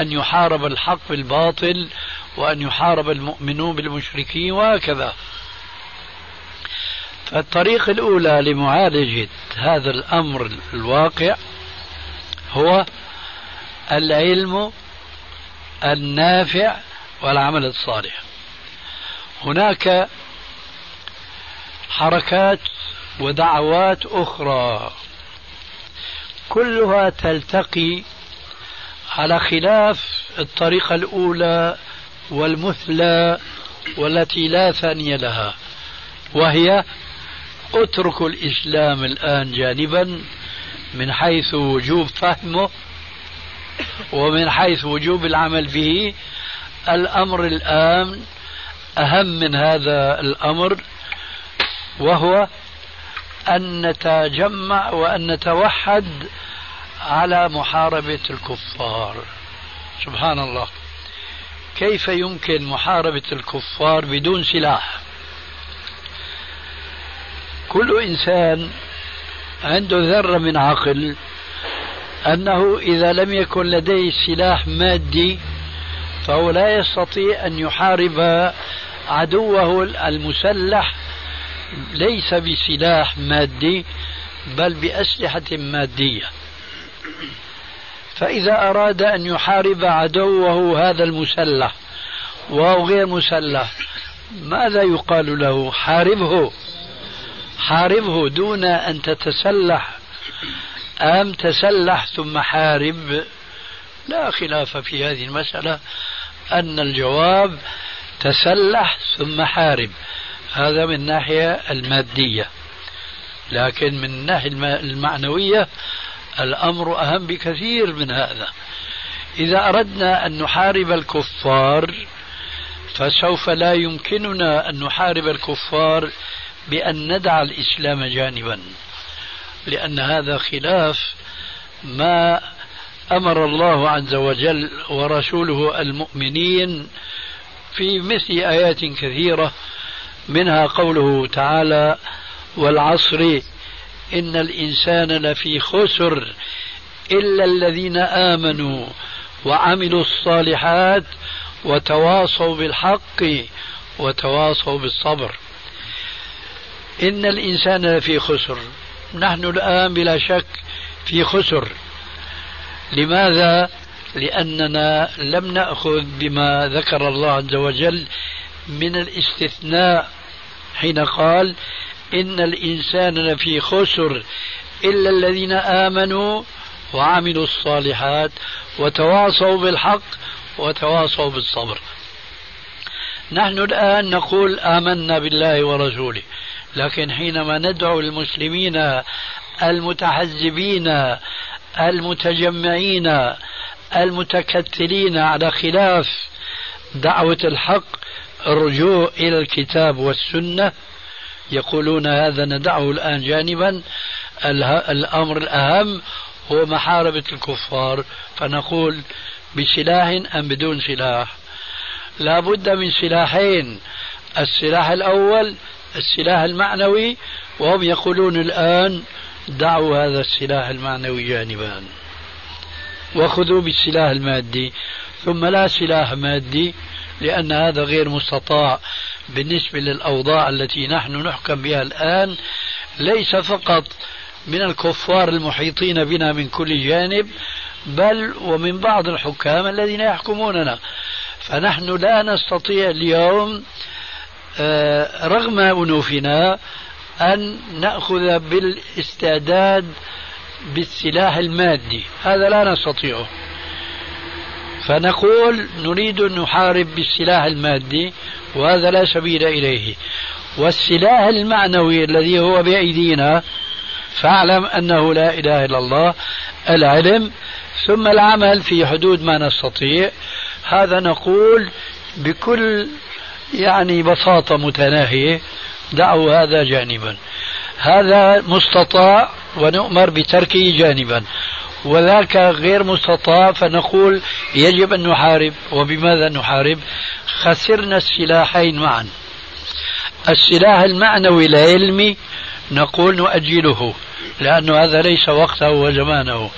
أن يحارب الحق بالباطل وأن يحارب المؤمنون بالمشركين وهكذا. فالطريق الأولى لمعالجة هذا الأمر الواقع هو العلم النافع والعمل الصالح. هناك حركات ودعوات أخرى. كلها تلتقي على خلاف الطريقة الأولى والمثلى والتي لا ثانية لها وهي اتركوا الإسلام الآن جانبا من حيث وجوب فهمه ومن حيث وجوب العمل به. الأمر الآن أهم من هذا الأمر وهو أن نتجمع وأن نتوحد على محاربة الكفار. سبحان الله. كيف يمكن محاربة الكفار بدون سلاح؟ كل إنسان عنده ذرة من عقل أنه إذا لم يكن لديه سلاح مادي فهو لا يستطيع أن يحارب عدوه المسلح ليس بسلاح مادي بل بأسلحة مادية. فإذا أراد أن يحارب عدوه هذا المسلح وهو غير مسلح ماذا يقال له؟ حاربه. حاربه دون أن تتسلح. أم تسلح ثم حارب؟ لا خلاف في هذه المسألة. أن الجواب تسلح ثم حارب. هذا من الناحية المادية. لكن من الناحية المعنوية الأمر أهم بكثير من هذا. إذا أردنا أن نحارب الكفار فسوف لا يمكننا أن نحارب الكفار بأن ندع الإسلام جانبا. لأن هذا خلاف ما أمر الله عز وجل ورسوله المؤمنين في مثل آيات كثيرة منها قوله تعالى والعصر إن الإنسان لفي خسر إلا الذين آمنوا وعملوا الصالحات وتواصوا بالحق وتواصوا بالصبر. إن الإنسان لفي خسر. نحن الآن بلا شك في خسر. لماذا؟ لأننا لم نأخذ بما ذكر الله عز وجل من الاستثناء حين قال إن الإنسان لفي خسر إلا الذين آمنوا وعملوا الصالحات وتواصوا بالحق وتواصوا بالصبر. نحن الآن نقول آمنا بالله ورسوله لكن حينما ندعو المسلمين المتحزبين المتجمعين المتكتلين على خلاف دعوة الحق الرجوع إلى الكتاب والسنة. يقولون هذا ندعه الآن جانبا. الأمر الأهم هو محاربة الكفار. فنقول بسلاح أم بدون سلاح؟ لا بد من سلاحين. السلاح الأول السلاح المعنوي وهم يقولون الآن دعوا هذا السلاح المعنوي جانبا. وخذوا بالسلاح المادي. ثم لا سلاح مادي لأن هذا غير مستطاع بالنسبة للأوضاع التي نحن نحكم بها الآن. ليس فقط من الكفار المحيطين بنا من كل جانب بل ومن بعض الحكام الذين يحكموننا. فنحن لا نستطيع اليوم آه، رغم أنوفنا أن نأخذ بالإستعداد بالسلاح المادي. هذا لا نستطيعه. فنقول نريد أن نحارب بالسلاح المادي وهذا لا سبيل إليه. والسلاح المعنوي الذي هو بأيدينا فاعلم أنه لا إله إلا الله العلم. ثم العمل في حدود ما نستطيع. هذا نقول بكل يعني بساطة متناهية. دعوا هذا جانبا. هذا مستطاع ونؤمر بتركه جانبا. وذاك غير مستطاع فنقول يجب أن نحارب. وبماذا نحارب؟ خسرنا السلاحين معا. السلاح المعنوي العلمي نقول نؤجله لأن هذا ليس وقته وزمانه.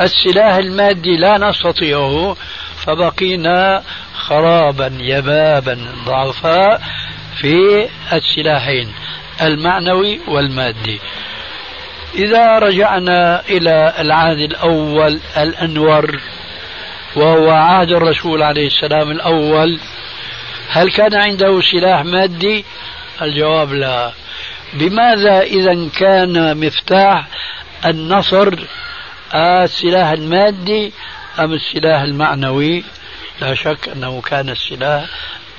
السلاح المادي لا نستطيعه فبقينا خرابا يبابا ضعفاء في السلاحين المعنوي والمادي. إذا رجعنا إلى العهد الأول الأنور وهو عهد الرسول عليه السلام الأول. هل كان عنده سلاح مادي؟ الجواب لا. بماذا إذا كان مفتاح النصر؟ السلاح المادي أم السلاح المعنوي؟ لا شك أنه كان السلاح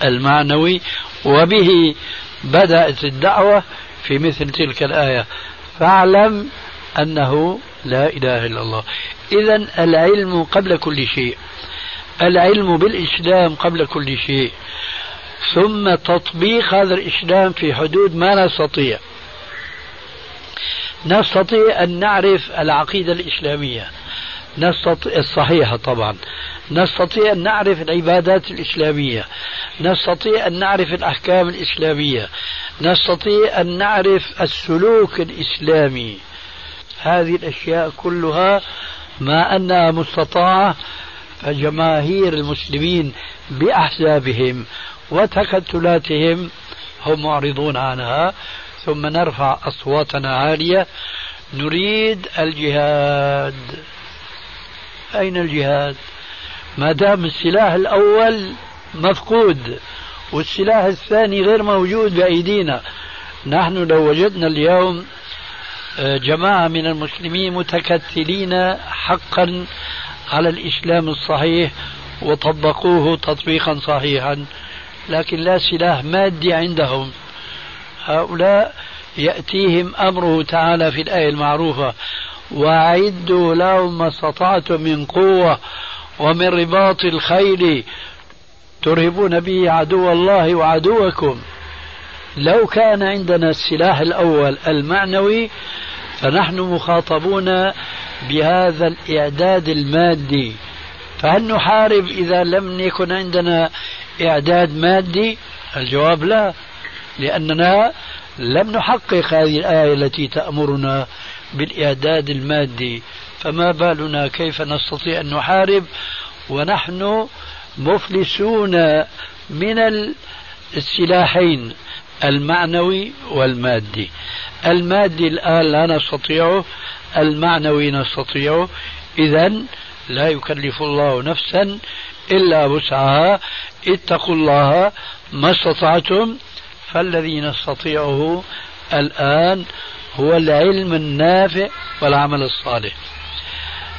المعنوي. وبه بدأت الدعوة في مثل تلك الآية. فاعلم أنه لا إله إلا الله. إذا العلم قبل كل شيء. العلم بالإسلام قبل كل شيء. ثم تطبيق هذا الإسلام في حدود ما نستطيع. نستطيع أن نعرف العقيدة الإسلامية. نستطيع الصحيحة طبعا. نستطيع أن نعرف العبادات الإسلامية نستطيع أن نعرف الأحكام الإسلامية نستطيع أن نعرف السلوك الإسلامي. هذه الأشياء كلها ما أنها مستطاعة فجماهير المسلمين بأحزابهم وتكتلاتهم هم معرضون عنها. ثم نرفع أصواتنا عالية. نريد الجهاد. أين الجهاد؟ ما دام السلاح الأول مفقود والسلاح الثاني غير موجود بأيدينا نحن لو وجدنا اليوم آه، جماعة من المسلمين متكتلين حقا على الإسلام الصحيح وطبقوه تطبيقا صحيحا لكن لا سلاح مادي عندهم. هؤلاء يأتيهم أمره تعالى في الآية المعروفة وأعدوا لهم ما استطعتم من قوة ومن رباط الخيل ترهبون به عدو الله وعدوكم. لو كان عندنا السلاح الأول المعنوي فنحن مخاطبون بهذا الإعداد المادي. فهل نحارب إذا لم يكن عندنا إعداد مادي؟ الجواب لا لأننا لم نحقق هذه الآية التي تأمرنا بالإعداد المادي. فما بالنا كيف نستطيع أن نحارب ونحن مفلسون من السلاحين المعنوي والمادي. المادي الآن لا نستطيعه المعنوي نستطيعه إذا لا يكلف الله نفسا إلا وسعها. اتقوا الله ما استطعتم فالذي نستطيعه الآن هو العلم النافع والعمل الصالح.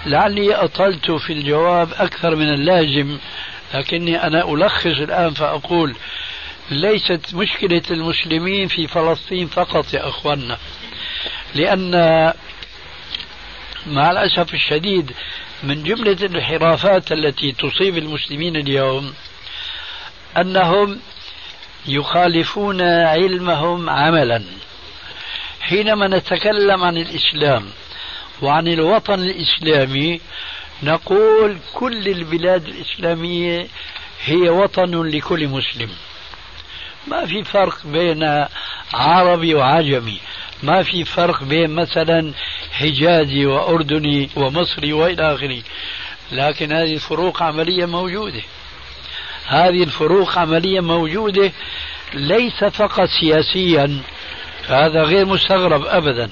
لعلي أطلت في الجواب أكثر من اللازم لكني أنا ألخص الآن فأقول ليست مشكلة المسلمين في فلسطين فقط يا أخوانا لأن مع الأسف الشديد من جملة الانحرافات التي تصيب المسلمين اليوم أنهم يخالفون علمهم عملا. حينما نتكلم عن الإسلام وعن الوطن الإسلامي نقول كل البلاد الإسلامية هي وطن لكل مسلم. ما في فرق بين عربي وعجمي. ما في فرق بين مثلا حجازي وأردني ومصري وإلى آخره. لكن هذه الفروق عملية موجودة. هذه الفروق عملية موجودة ليس فقط سياسيا هذا غير مستغرب أبدا.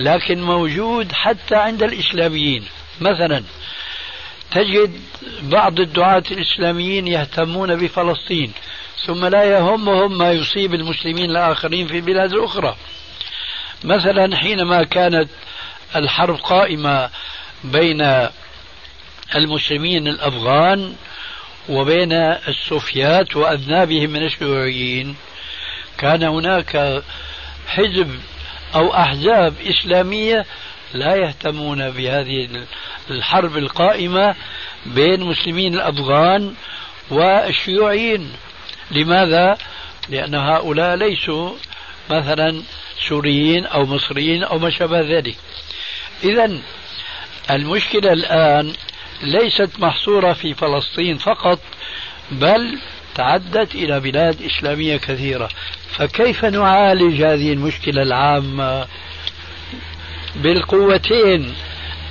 لكن موجود حتى عند الإسلاميين. مثلا تجد بعض الدعاة الإسلاميين يهتمون بفلسطين ثم لا يهمهم ما يصيب المسلمين الآخرين في البلاد الأخرى مثلا حينما كانت الحرب قائمة بين المسلمين الأفغان وبين السوفيات وأذنابهم من الشيوعيين كان هناك حزب أو أحزاب إسلامية لا يهتمون بهذه الحرب القائمة بين مسلمين الأفغان والشيوعيين لماذا؟ لأن هؤلاء ليسوا مثلا سوريين أو مصريين أو ما شابه ذلك إذا المشكلة الآن ليست محصورة في فلسطين فقط بل تعدت إلى بلاد إسلامية كثيرة. فكيف نعالج هذه المشكلة العامة؟ بالقوتين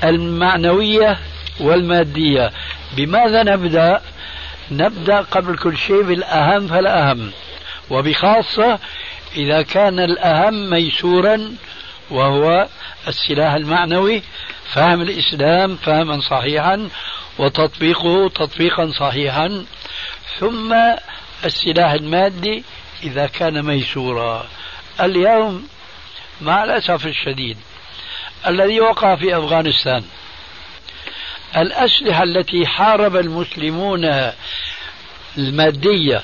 المعنوية والمادية. بماذا نبدأ؟ نبدأ قبل كل شيء بالأهم فالأهم. وبخاصة إذا كان الأهم ميسورا وهو السلاح المعنوي فهم الإسلام فهما صحيحا وتطبيقه تطبيقا صحيحا. ثم السلاح المادي إذا كان ميسورا. اليوم مع الأسف الشديد الذي وقع في أفغانستان الأسلحة التي حارب المسلمون المادية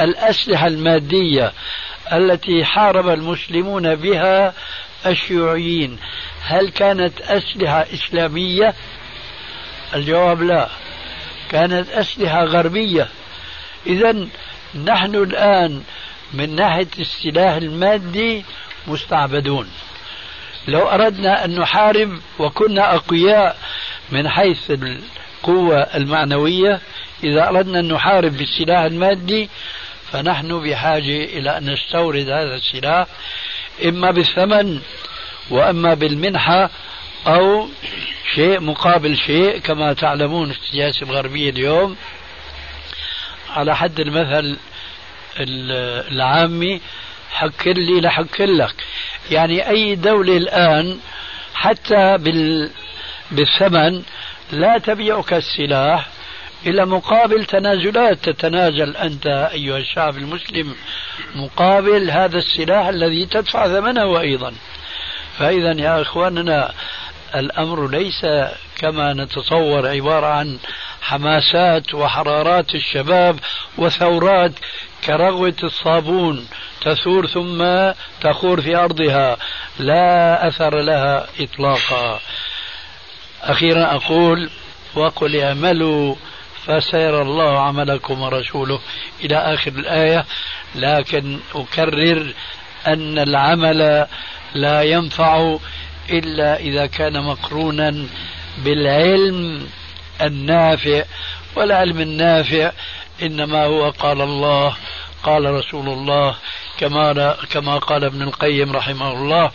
الأسلحة المادية التي حارب المسلمون بها الشيوعيين هل كانت أسلحة إسلامية؟ الجواب لا. كانت أسلحة غربية إذا نحن الآن من ناحية السلاح المادي مستعبدون. لو أردنا أن نحارب وكنا أقوياء من حيث القوة المعنوية إذا أردنا أن نحارب بالسلاح المادي فنحن بحاجة إلى أن نستورد هذا السلاح إما بالثمن وأما بالمنحة أو شيء مقابل شيء كما تعلمون في السياسة الغربية اليوم. على حد المثل العامي حكر لي لحكر لك. يعني أي دولة الآن حتى بال بالثمن لا تبيعك السلاح إلى مقابل تنازلات تتنازل أنت أيها الشعب المسلم مقابل هذا السلاح الذي تدفع ثمنه أيضا. فإذا يا إخواننا الأمر ليس كما نتصور عبارة عن حماسات وحرارات الشباب وثورات كرغوة الصابون تثور ثم تخور في أرضها. لا أثر لها إطلاقا. أخيرا أقول وقل اعملوا فسيرى الله عملكم ورسوله. إلى آخر الآية لكن أكرر أن العمل لا ينفع إلا إذا كان مقرونا بالعلم النافع والعلم النافع إنما هو قال الله قال رسول الله كما كما قال ابن القيم رحمه الله.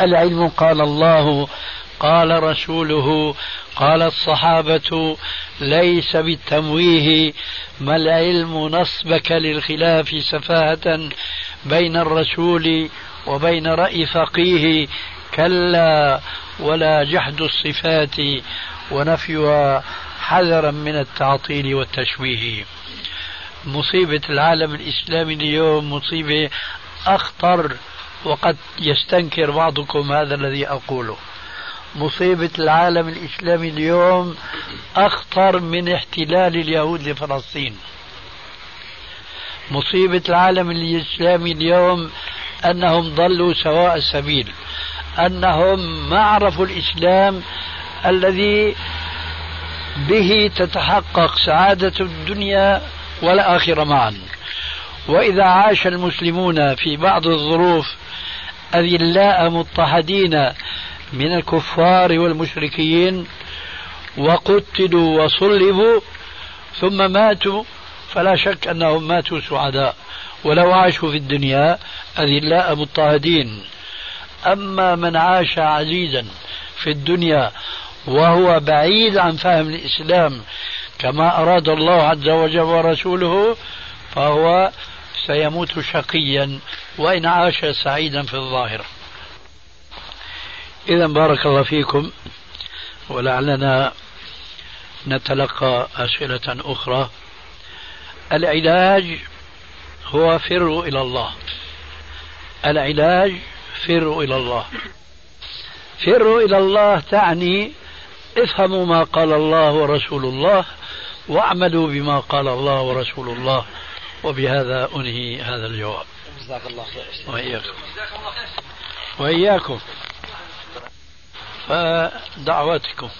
العلم قال الله قال رسوله قال الصحابة ليس بالتمويه ما العلم نصبك للخلاف سفاهة بين الرسول وبين رأي فقيه كلا ولا جحد الصفات. ونفيها حذرا من التعطيل والتشويه. مصيبة العالم الإسلامي اليوم مصيبة أخطر وقد يستنكر بعضكم هذا الذي أقوله. مصيبة العالم الإسلامي اليوم أخطر من احتلال اليهود لفلسطين. مصيبة العالم الإسلامي اليوم أنهم ضلوا سواء السبيل أنهم ما عرفوا الإسلام الذي به تتحقق سعادة الدنيا والآخرة معا. وإذا عاش المسلمون في بعض الظروف أذلاء مضطهدين من الكفار والمشركين وقتلوا وصلبوا ثم ماتوا فلا شك أنهم ماتوا سعداء. ولو عاشوا في الدنيا أذلاء مضطهدين. أما من عاش عزيزا في الدنيا وهو بعيد عن فهم الإسلام كما أراد الله عز وجل ورسوله فهو سيموت شقيا وإن عاش سعيدا في الظاهر. إذا بارك الله فيكم ولعلنا نتلقى أسئلة أخرى. العلاج هو فروا إلى الله. العلاج فروا إلى الله. فروا إلى الله تعني افهموا ما قال الله ورسول الله واعملوا بما قال الله ورسول الله. وبهذا أنهي هذا الجواب. جزاك الله خير. وإياكم. وإياكم. فدعواتكم.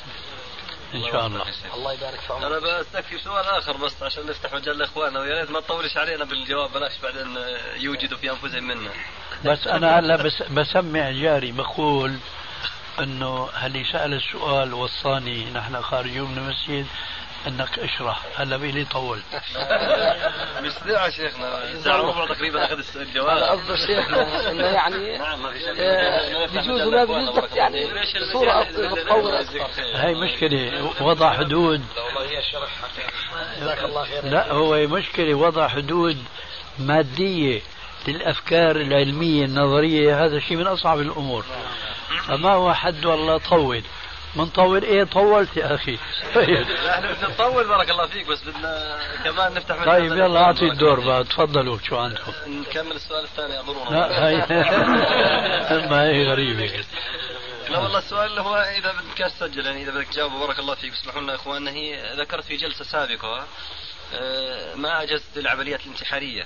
إن شاء الله. الله يبارك في عمرك أنا بستكفي سؤال آخر بس عشان نفتح مجال لاخواننا ويا ريت ما تطولش علينا بالجواب بلاش بعدين يوجدوا في أنفسهم منا. بس أنا هلا بس بسمع جاري بقول أنه اللي سال السؤال وصاني نحن خارجون من المسجد أنك إشرح. هلا بيلي طول؟ [LAUGHS] مش ساعة شيخنا. ساعة وربع تقريبا أخذ الجواب. هذا قصد شيخنا. [LAUGHS] إنه يعني نعم ما في شك. آه، بيجوز ولا بيجوز بس يعني بصورة متطورة هاي مشكلة وضع حدود. جزاك الله خير. لا هو مشكلة وضع حدود مادية للأفكار العلمية النظرية هذا شيء من أصعب الأمور. فما هو حد والله طول. من طول إيه؟ طولت يا أخي. طيب إحنا بدنا نطول بارك الله فيك بس بدنا كمان نفتح طيب يلا أعطي الدور بقى تفضلوا شو عندكم؟ نكمل السؤال الثاني اظن لا هاي. [LAUGHS] ما هي غريبة. لا والله السؤال اللي هو إذا بدك تسجل يعني إذا بدك تجاوب بارك الله فيك اسمحوا لنا إخواننا. هي ذكرت في جلسة سابقة آه، ما اجزت العمليات الانتحارية.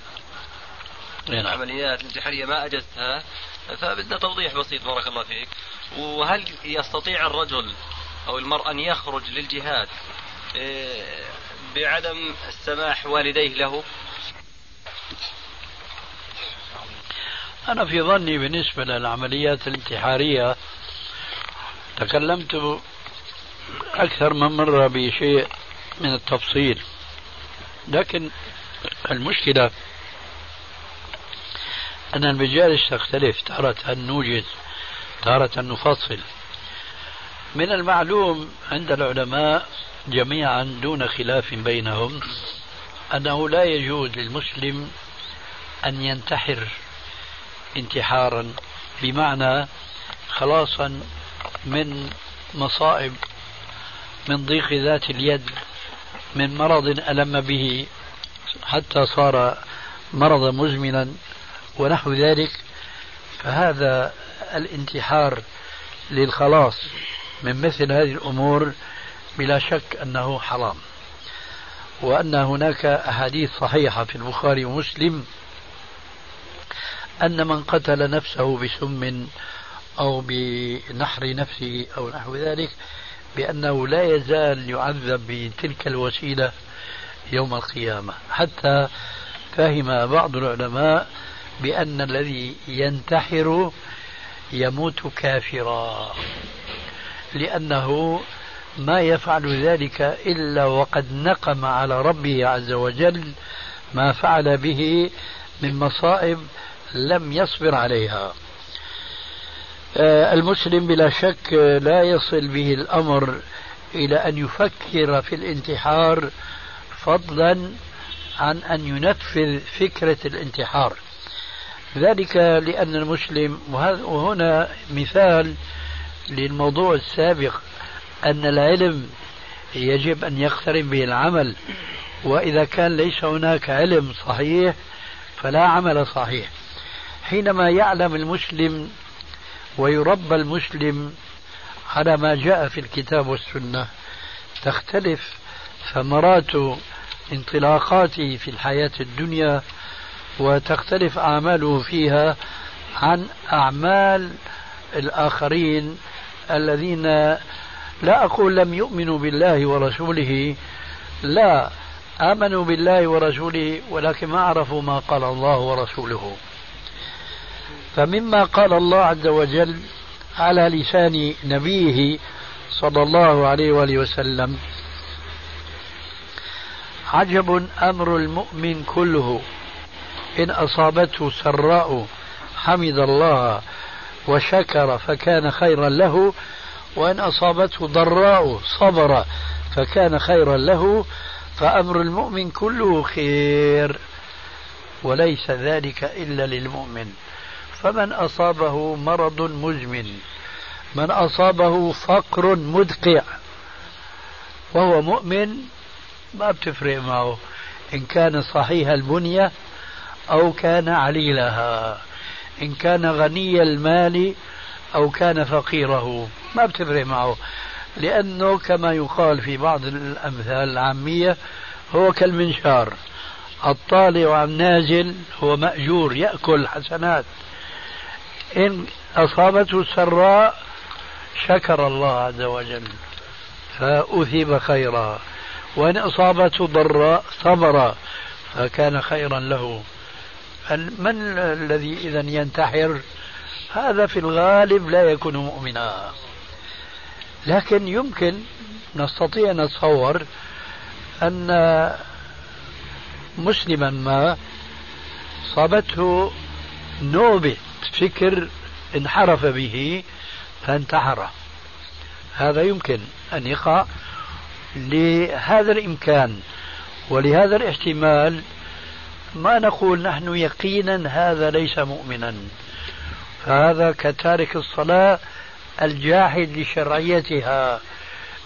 إيه نعم. العمليات الانتحارية ما اجزتها فبدنا توضيح بسيط بارك الله فيك. وهل يستطيع الرجل أو المرء أن يخرج للجهاد آه، بعدم السماح والديه له؟ أنا في ظني بالنسبة للعمليات الانتحارية تكلمت أكثر من مرة بشيء من التفصيل. لكن المشكلة أن المجالس تختلف تارة نوجد تارة نفصل. من المعلوم عند العلماء جميعا دون خلاف بينهم أنه لا يجوز للمسلم أن ينتحر انتحارا بمعنى خلاصا من مصائب من ضيق ذات اليد من مرض ألم به حتى صار مرضا مزمنا. ونحو ذلك فهذا الانتحار للخلاص من مثل هذه الأمور بلا شك أنه حرام وأن هناك أحاديث صحيحة في البخاري ومسلم أن من قتل نفسه بسم أو بنحر نفسه أو نحو ذلك بأنه لا يزال يعذب بتلك الوسيلة يوم القيامة. حتى فهم بعض العلماء بأن الذي ينتحر يموت كافرا. لأنه ما يفعل ذلك إلا وقد نقم على ربه عز وجل ما فعل به من مصائب لم يصبر عليها. المسلم بلا شك لا يصل به الأمر إلى أن يفكر في الانتحار فضلا عن أن ينفذ فكرة الانتحار. ذلك لأن المسلم وهنا مثال للموضوع السابق أن العلم يجب أن يقترن به العمل. وإذا كان ليس هناك علم صحيح فلا عمل صحيح. حينما يعلم المسلم ويربى المسلم على ما جاء في الكتاب والسنة تختلف ثمرات انطلاقاته في الحياة الدنيا وتختلف أعماله فيها عن أعمال الآخرين الذين لا أقول لم يؤمنوا بالله ورسوله لا آمنوا بالله ورسوله ولكن ما عرفوا ما قال الله ورسوله. فمما قال الله عز وجل على لسان نبيه صلى الله عليه وآله وسلم عجب أمر المؤمن كله. إن أصابته سراء حمد الله وشكر فكان خيرا له وإن أصابته ضراء صبر فكان خيرا له فأمر المؤمن كله خير وليس ذلك إلا للمؤمن. فمن أصابه مرض مزمن من أصابه فقر مدقع وهو مؤمن ما بتفرق معه. إن كان صحيح البنية أو كان عليلها. إن كان غني المال أو كان فقيره. ما بتفرق معه. لأنه كما يقال في بعض الأمثال العامية هو كالمنشار. الطالع عن نازل هو مأجور يأكل حسنات. إن أصابته السراء شكر الله عز وجل. فأثيب خيرا. وإن أصابته ضراء صبر. فكان خيرا له. من الذي إذا ينتحر؟ هذا في الغالب لا يكون مؤمنا. لكن يمكن نستطيع نتصور أن مسلما ما صابته نوبة فكر انحرف به فانتحر. هذا يمكن أن يقع لهذا الإمكان ولهذا الاحتمال ما نقول نحن يقينا هذا ليس مؤمنا. فهذا كتارك الصلاة الجاحد لشرعيتها.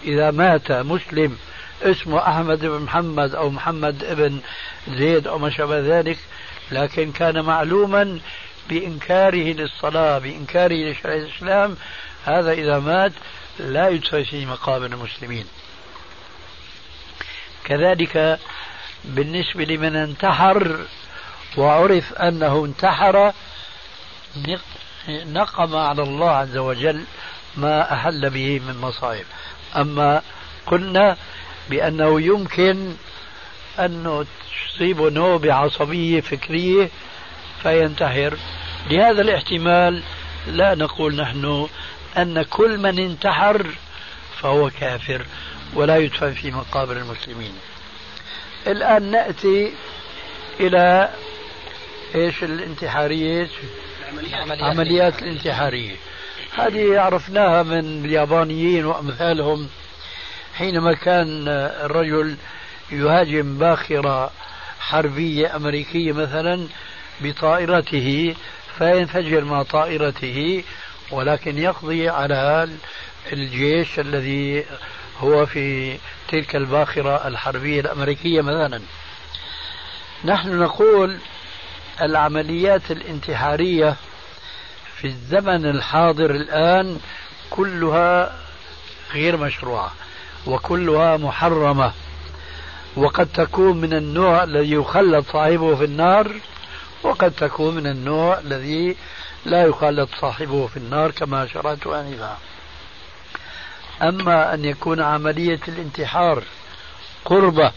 إذا مات مسلم اسمه أحمد بن محمد أو محمد بن زيد أو ما شابه ذلك لكن كان معلوما بإنكاره للصلاة بإنكاره لشرع الإسلام هذا إذا مات لا يدفع في مقابر المسلمين. كذلك بالنسبة لمن انتحر وعرف أنه انتحر نقم على الله عز وجل ما أحل به من مصائب. أما قلنا بأنه يمكن أنه تصيبه نوبة عصبية فكرية فينتحر. لهذا الاحتمال لا نقول نحن أن كل من انتحر فهو كافر ولا يدفن في مقابر المسلمين. الآن نأتي إلى إيش الانتحارية؟ عمليات, عمليات الانتحارية. هذه عرفناها من اليابانيين وأمثالهم. حينما كان الرجل يهاجم باخرة حربية أمريكية مثلا بطائرته فينفجر مع طائرته ولكن يقضي على الجيش الذي هو في تلك الباخرة الحربية الأمريكية مثلا نحن نقول العمليات الانتحارية في الزمن الحاضر الآن كلها غير مشروعة وكلها محرمة. وقد تكون من النوع الذي يخلد صاحبه في النار وقد تكون من النوع الذي لا يخلد صاحبه في النار كما شرعت آنفا. أما أن يكون عملية الانتحار قربة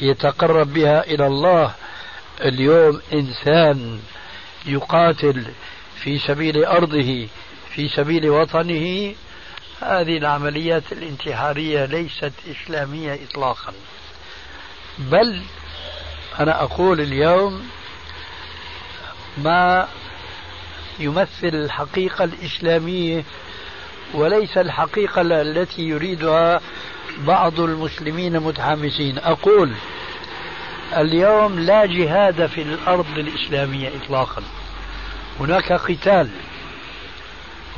يتقرب بها إلى الله اليوم إنسان يقاتل في سبيل أرضه في سبيل وطنه هذه العمليات الانتحارية ليست إسلامية إطلاقا. بل أنا أقول اليوم ما يمثل الحقيقة الإسلامية وليس الحقيقة التي يريدها بعض المسلمين متحمسين. أقول اليوم لا جهاد في الأرض الإسلامية إطلاقا. هناك قتال.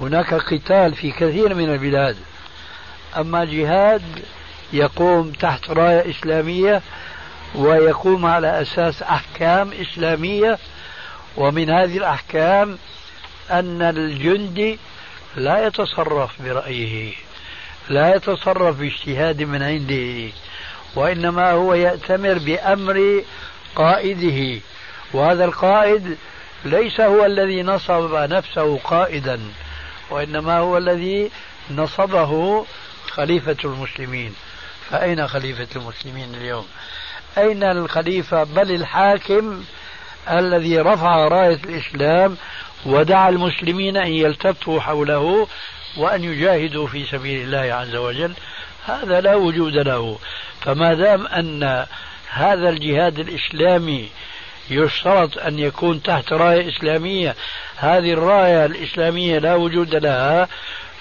هناك قتال في كثير من البلاد. أما جهاد يقوم تحت راية إسلامية ويقوم على أساس أحكام إسلامية. ومن هذه الأحكام أن الجندي لا يتصرف برأيه لا يتصرف باجتهاد من عنده وإنما هو يأتمر بأمر قائده وهذا القائد ليس هو الذي نصب نفسه قائدا وإنما هو الذي نصبه خليفة المسلمين. فأين خليفة المسلمين اليوم؟ أين الخليفة؟ بل الحاكم الذي رفع راية الإسلام ودعا المسلمين أن يلتفوا حوله وأن يجاهدوا في سبيل الله عز وجل. هذا لا وجود له. فما دام أن هذا الجهاد الإسلامي يشترط أن يكون تحت راية إسلامية هذه الراية الإسلامية لا وجود لها.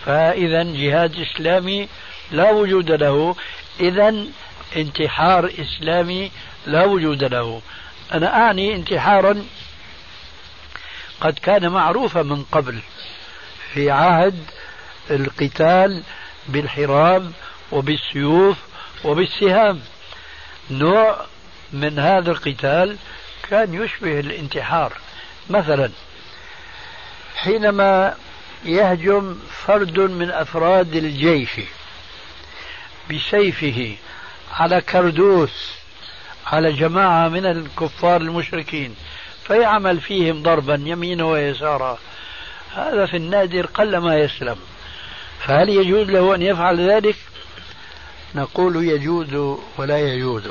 فإذا جهاد إسلامي لا وجود له. إذا انتحار إسلامي لا وجود له. أنا أعني انتحارا قد كان معروفا من قبل في عهد القتال بالحرام وبالسيوف وبالسهام. نوع من هذا القتال كان يشبه الانتحار. مثلا حينما يهجم فرد من أفراد الجيش بسيفه على كردوس على جماعة من الكفار المشركين فيعمل فيهم ضربا يمينا ويسارا. هذا في النادر قلما يسلم. فهل يجوز له أن يفعل ذلك؟ نقول يجوز ولا يجوز.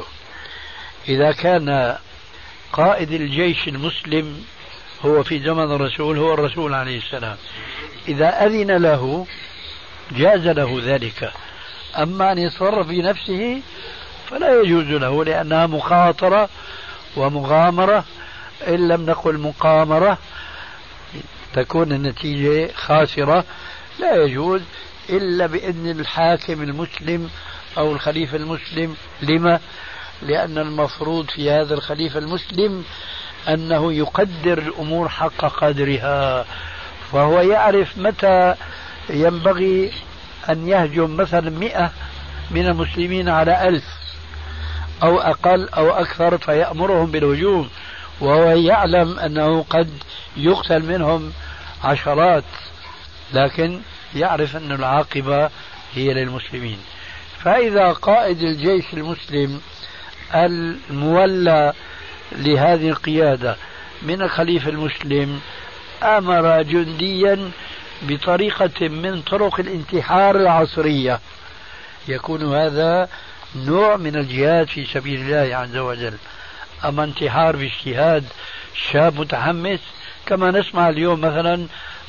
إذا كان قائد الجيش المسلم هو في زمن الرسول هو الرسول عليه السلام. إذا أذن له جاز له ذلك. أما أن يتصرف في نفسه فلا يجوز له لأنها مخاطرة ومغامرة إن لم نقل مقامرة تكون النتيجة خاسرة. لا يجوز إلا بإذن الحاكم المسلم أو الخليفة المسلم. لما؟ لأن المفروض في هذا الخليفة المسلم أنه يقدر الأمور حق قدرها فهو يعرف متى ينبغي أن يهجم مثلا مئة من المسلمين على ألف أو أقل أو أكثر فيأمرهم بالهجوم. وهو يعلم أنه قد يقتل منهم عشرات لكن يعرف أن العاقبة هي للمسلمين. فإذا قائد الجيش المسلم المولى لهذه القيادة من الخليفة المسلم أمر جنديا بطريقة من طرق الانتحار العصرية. يكون هذا نوع من الجهاد في سبيل الله عز وجل. أما انتحار باجتهاد شاب متحمس كما نسمع اليوم مثلا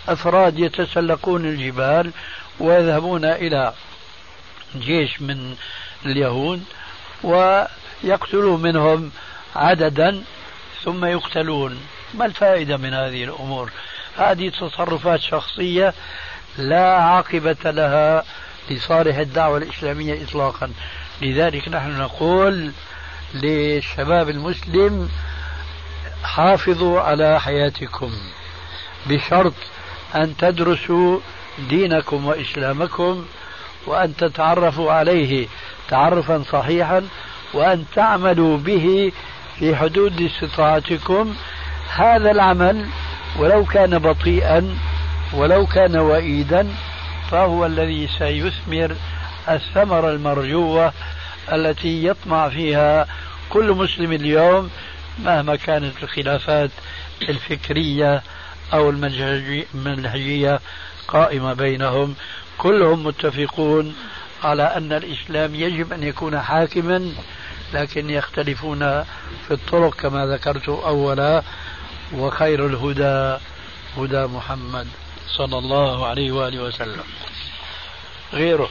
أفراد يتسلقون الجبال ويذهبون إلى جيش من اليهود ويقتلوا منهم عددا ثم يقتلون. ما الفائدة من هذه الأمور؟ هذه تصرفات شخصية لا عاقبة لها لصالح الدعوة الإسلامية إطلاقا. لذلك نحن نقول للشباب المسلم حافظوا على حياتكم. بشرط أن تدرسوا دينكم وإسلامكم وأن تتعرفوا عليه تعرفا صحيحا وأن تعملوا به في حدود استطاعتكم. هذا العمل ولو كان بطيئا ولو كان وئيدا فهو الذي سيثمر الثمرة المرجوة التي يطمع فيها كل مسلم اليوم مهما كانت الخلافات الفكرية أو المنهجية قائمة بينهم. كلهم متفقون على أن الإسلام يجب أن يكون حاكما لكن يختلفون في الطرق كما ذكرت أولا وخير الهدى هدى محمد صلى الله عليه وآله وسلم. غيره.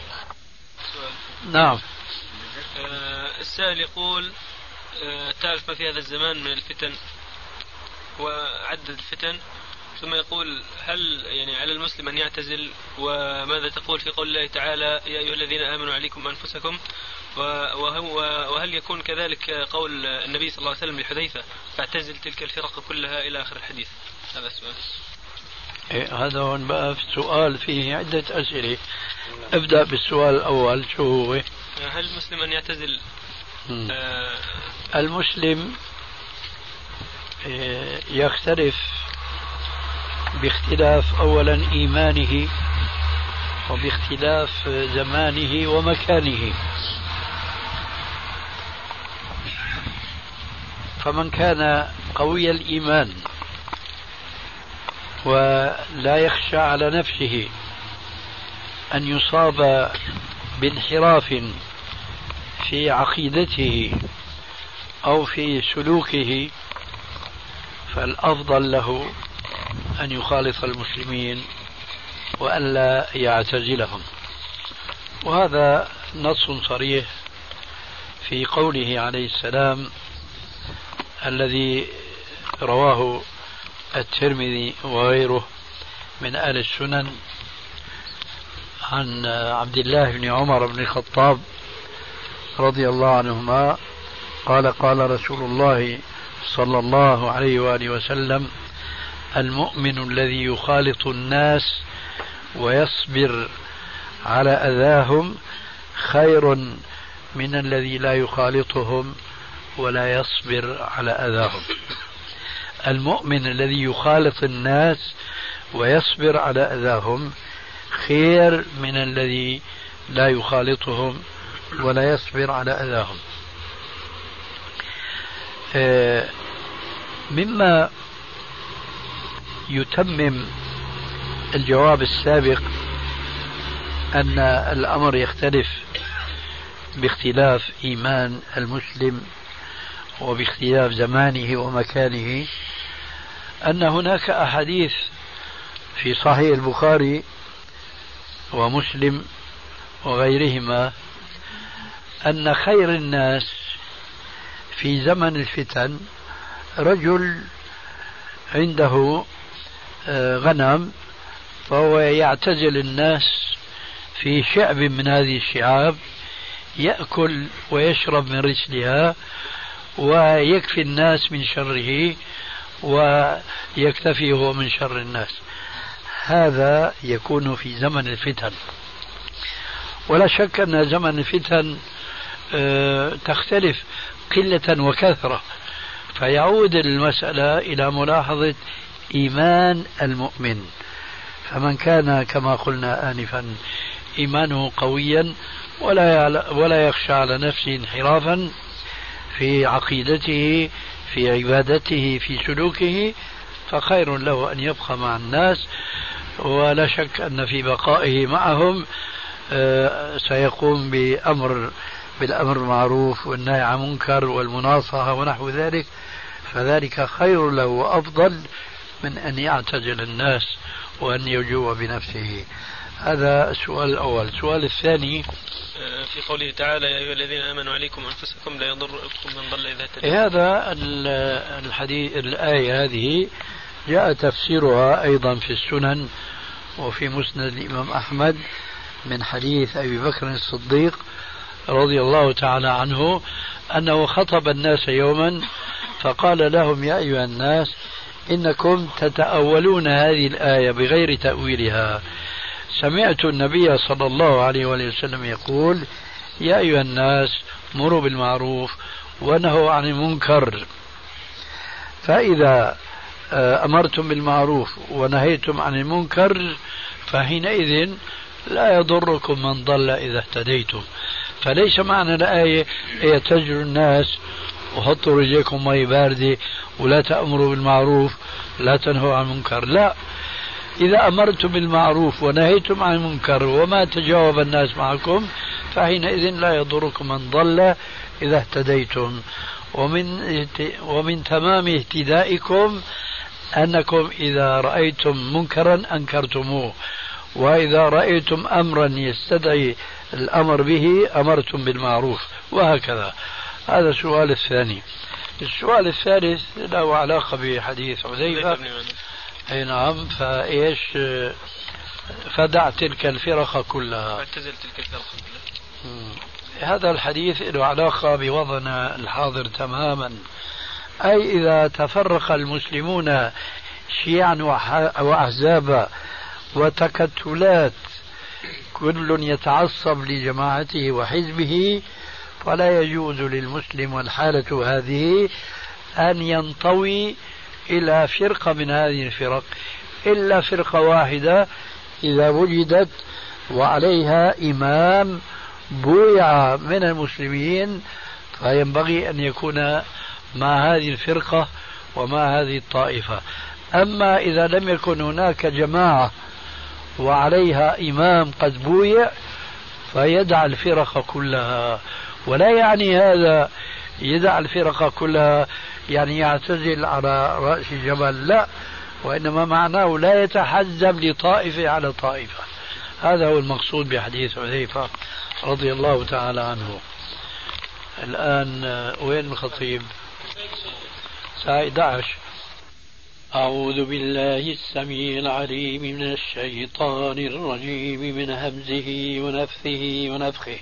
نعم. السائل يقول آه، تعرف ما في هذا الزمان من الفتن وعدد الفتن؟ ثم يقول هل يعني على المسلم أن يعتزل؟ وماذا تقول في قول الله تعالى يا أيها الذين آمنوا عليكم أنفسكم؟ وهل يكون كذلك قول النبي صلى الله عليه وسلم لحذيفة فاعتزل تلك الفرق كلها إلى آخر الحديث هذا السؤال. إيه هذا هون بقى في سؤال فيه عدة أسئلة. ابدأ بالسؤال الأول شو هو؟ هل المسلم أن يعتزل؟ آه المسلم آه، يختلف باختلاف اولا إيمانه وباختلاف زمانه ومكانه. فمن كان قوي الإيمان ولا يخشى على نفسه أن يصاب بانحراف في عقيدته أو في سلوكه فالأفضل له أن يخالط المسلمين وأن لا يعتزلهم. وهذا نص صريح في قوله عليه السلام الذي رواه الترمذي وغيره من أهل السنن عن عبد الله بن عمر بن الخطاب رضي الله عنهما قال قال رسول الله صلى الله عليه وآله وسلم المؤمن الذي يخالط الناس ويصبر على أذاهم خير من الذي لا يخالطهم ولا يصبر على أذاهم. المؤمن الذي يخالط الناس ويصبر على أذاهم خير من الذي لا يخالطهم ولا يصبر على أذاهم. آه، مما يتمم الجواب السابق أن الأمر يختلف باختلاف إيمان المسلم وباختلاف زمانه ومكانه أن هناك أحاديث في صحيح البخاري ومسلم وغيرهما أن خير الناس في زمن الفتن رجل عنده آه، غنم فهو يعتزل الناس في شعب من هذه الشعاب يأكل ويشرب من رسلها ويكفي الناس من شره ويكتفي هو من شر الناس. هذا يكون في زمن الفتن. ولا شك أن زمن الفتن تختلف قلة وكثرة. فيعود المسألة إلى ملاحظة إيمان المؤمن. فمن كان كما قلنا آنفا إيمانه قويا ولا ولا يخشى على نفسه انحرافا في عقيدته في عبادته في سلوكه فخير له أن يبقى مع الناس. ولا شك أن في بقائه معهم آه، سيقوم بأمر بالأمر المعروف والنهي عن المنكر والمناصحة ونحو ذلك فذلك خير له وأفضل من أن يعتزل الناس وأن يجوع بنفسه. هذا السؤال الأول. السؤال الثاني آه، في قوله تعالى يا أيها الذين آمنوا عليكم أنفسكم لا يضركم من ضل إذا اهتديتم. هذا الحديث الآية هذه جاء تفسيرها أيضا في السنن وفي مسند الإمام أحمد من حديث أبي بكر الصديق رضي الله تعالى عنه أنه خطب الناس يوما فقال لهم يا أيها الناس إنكم تتأولون هذه الآية بغير تأويلها. سمعت النبي صلى الله عليه وسلم يقول يا أيها الناس مروا بالمعروف ونهوا عن المنكر. فإذا آه، أمرتم بالمعروف ونهيتم عن المنكر فحينئذ لا يضركم من ضل إذا اهتديتم. فليس معنى الآية هي تجر الناس وحطوا رجليكم مي باردة ولا تأمروا بالمعروف لا تنهوا عن المنكر. لا. إذا أمرتم بالمعروف ونهيتم عن المنكر وما تجاوب الناس معكم فحينئذ لا يضركم من ضل إذا اهتديتم. ومن ومن تمام اهتدائكم أنكم إذا رأيتم منكرا أنكرتموه. وإذا رأيتم أمرا يستدعي الأمر به أمرتم بالمعروف وهكذا. هذا السؤال الثاني. السؤال الثالث له علاقة بحديث حذيفة. أي نعم فإيش؟ فدع تلك الفرق كلها. اعتزل تلك الفرق كلها. هذا الحديث له علاقة بوضعنا الحاضر تماما. أي إذا تفرق المسلمون شيعا وأحزابا وتكتلات كل يتعصب لجماعته وحزبه فلا يجوز للمسلم والحالة هذه أن ينطوي إلى فرقة من هذه الفرق إلا فرقة واحدة إذا وجدت وعليها إمام بويع من المسلمين فينبغي أن يكون مع هذه الفرقة ومع هذه الطائفة. أما إذا لم يكن هناك جماعة وعليها إمام قد بويع فيدع الفرق كلها. ولا يعني هذا يدع الفرق كلها يعني يعتزل على رأس الجبل لا. وإنما معناه لا يتحزب لطائفة على طائفة. هذا هو المقصود بحديث حذيفة رضي الله تعالى عنه. الآن وين الخطيب؟ الساعة 11 أعوذ بالله السميع العليم من الشيطان الرجيم من همزه ونفثه ونفخه.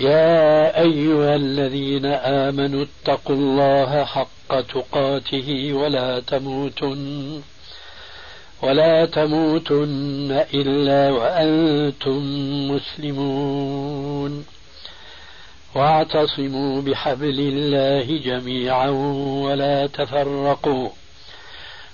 يا أيها الذين آمنوا اتقوا الله حق تقاته ولا تموتن ولا تموتن إلا وأنتم مسلمون. واعتصموا بحبل الله جميعا ولا تفرقوا.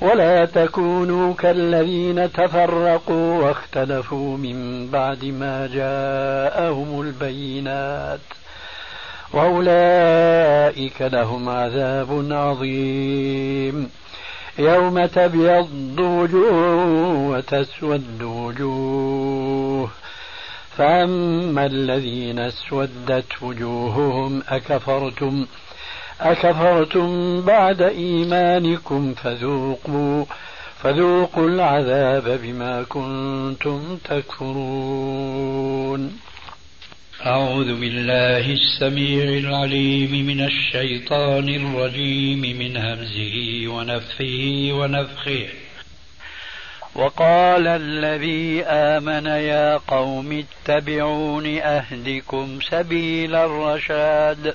ولا تكونوا كالذين تفرقوا واختلفوا من بعد ما جاءهم البينات. وأولئك لهم عذاب عظيم. يوم تبيض وجوه وتسود وجوه. فأما الذين اسودت وجوههم أكفرتم أكفرتم بعد إيمانكم فذوقوا فذوقوا العذاب بما كنتم تكفرون. أعوذ بالله السميع العليم من الشيطان الرجيم من همزه ونفخه ونفخه. وقال الذي آمن يا قوم اتبعون أهدكم سبيل الرشاد.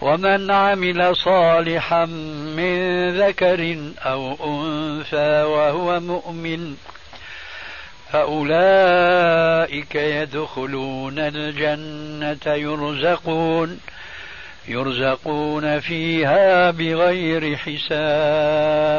ومن عمل صالحا من ذكر أو أنثى وهو مؤمن فأولئك يدخلون الجنة يرزقون يرزقون فيها بغير حساب.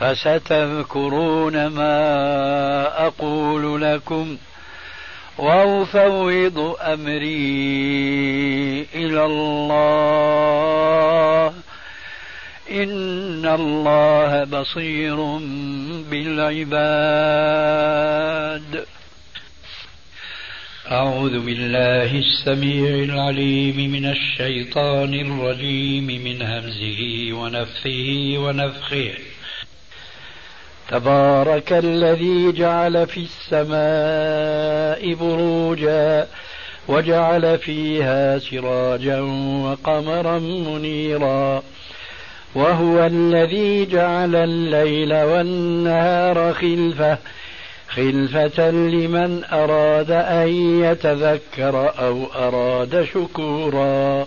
فستذكرون ما أقول لكم وأفوض أمري إلى الله. إن الله بصير بالعباد. أعوذ بالله السميع العليم من الشيطان الرجيم من همزه ونفخه ونفخه تبارك الذي جعل في السماء بروجا وجعل فيها سراجا وقمرا منيرا وهو الذي جعل الليل والنهار خلفة خلفة لمن أراد أن يتذكر أو أراد شكورا.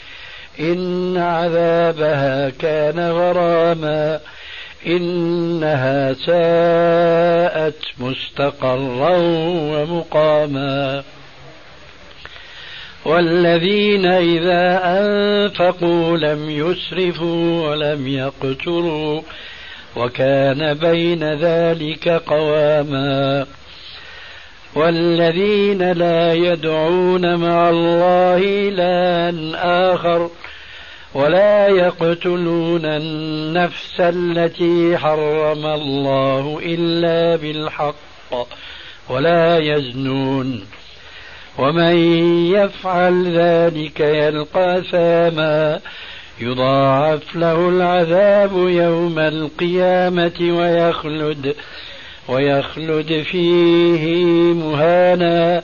إن عذابها كان غراما إنها ساءت مستقرا ومقاما. والذين إذا أنفقوا لم يسرفوا ولم يقتروا وكان بين ذلك قواما. والذين لا يدعون مع الله إلها آخر ولا يقتلون النفس التي حرم الله إلا بالحق ولا يزنون. ومن يفعل ذلك يلقى ثاما يضاعف له العذاب يوم القيامة ويخلد ويخلد فيه مهانا.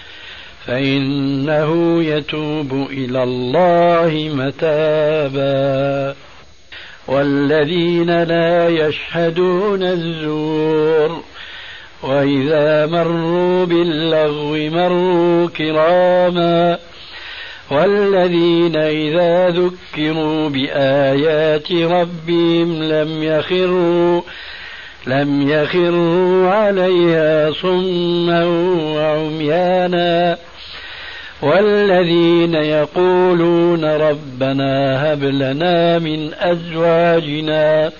فإنه يتوب إلى الله متابا. والذين لا يشهدون الزور وإذا مروا باللغو مروا كراما. والذين إذا ذكروا بآيات ربهم لم يخروا لم يخروا عليها صما وعميانا. والذين يقولون ربنا هب لنا من أزواجنا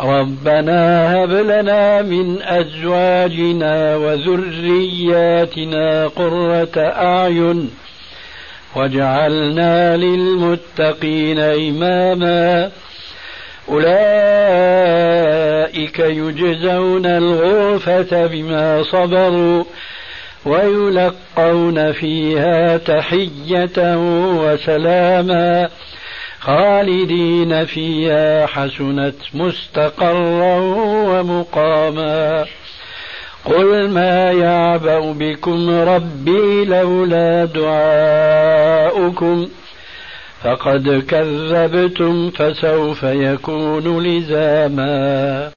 ربنا هب لنا من أزواجنا وذرياتنا قرة أعين واجعلنا للمتقين إماما. أولئك يجزون الغرفة بما صبروا ويلقون فيها تحية وسلاما خالدين فيها حسنت مستقرا ومقاما قل ما يعبأ بكم ربي لولا دعاؤكم فقد كذبتم فسوف يكون لزاما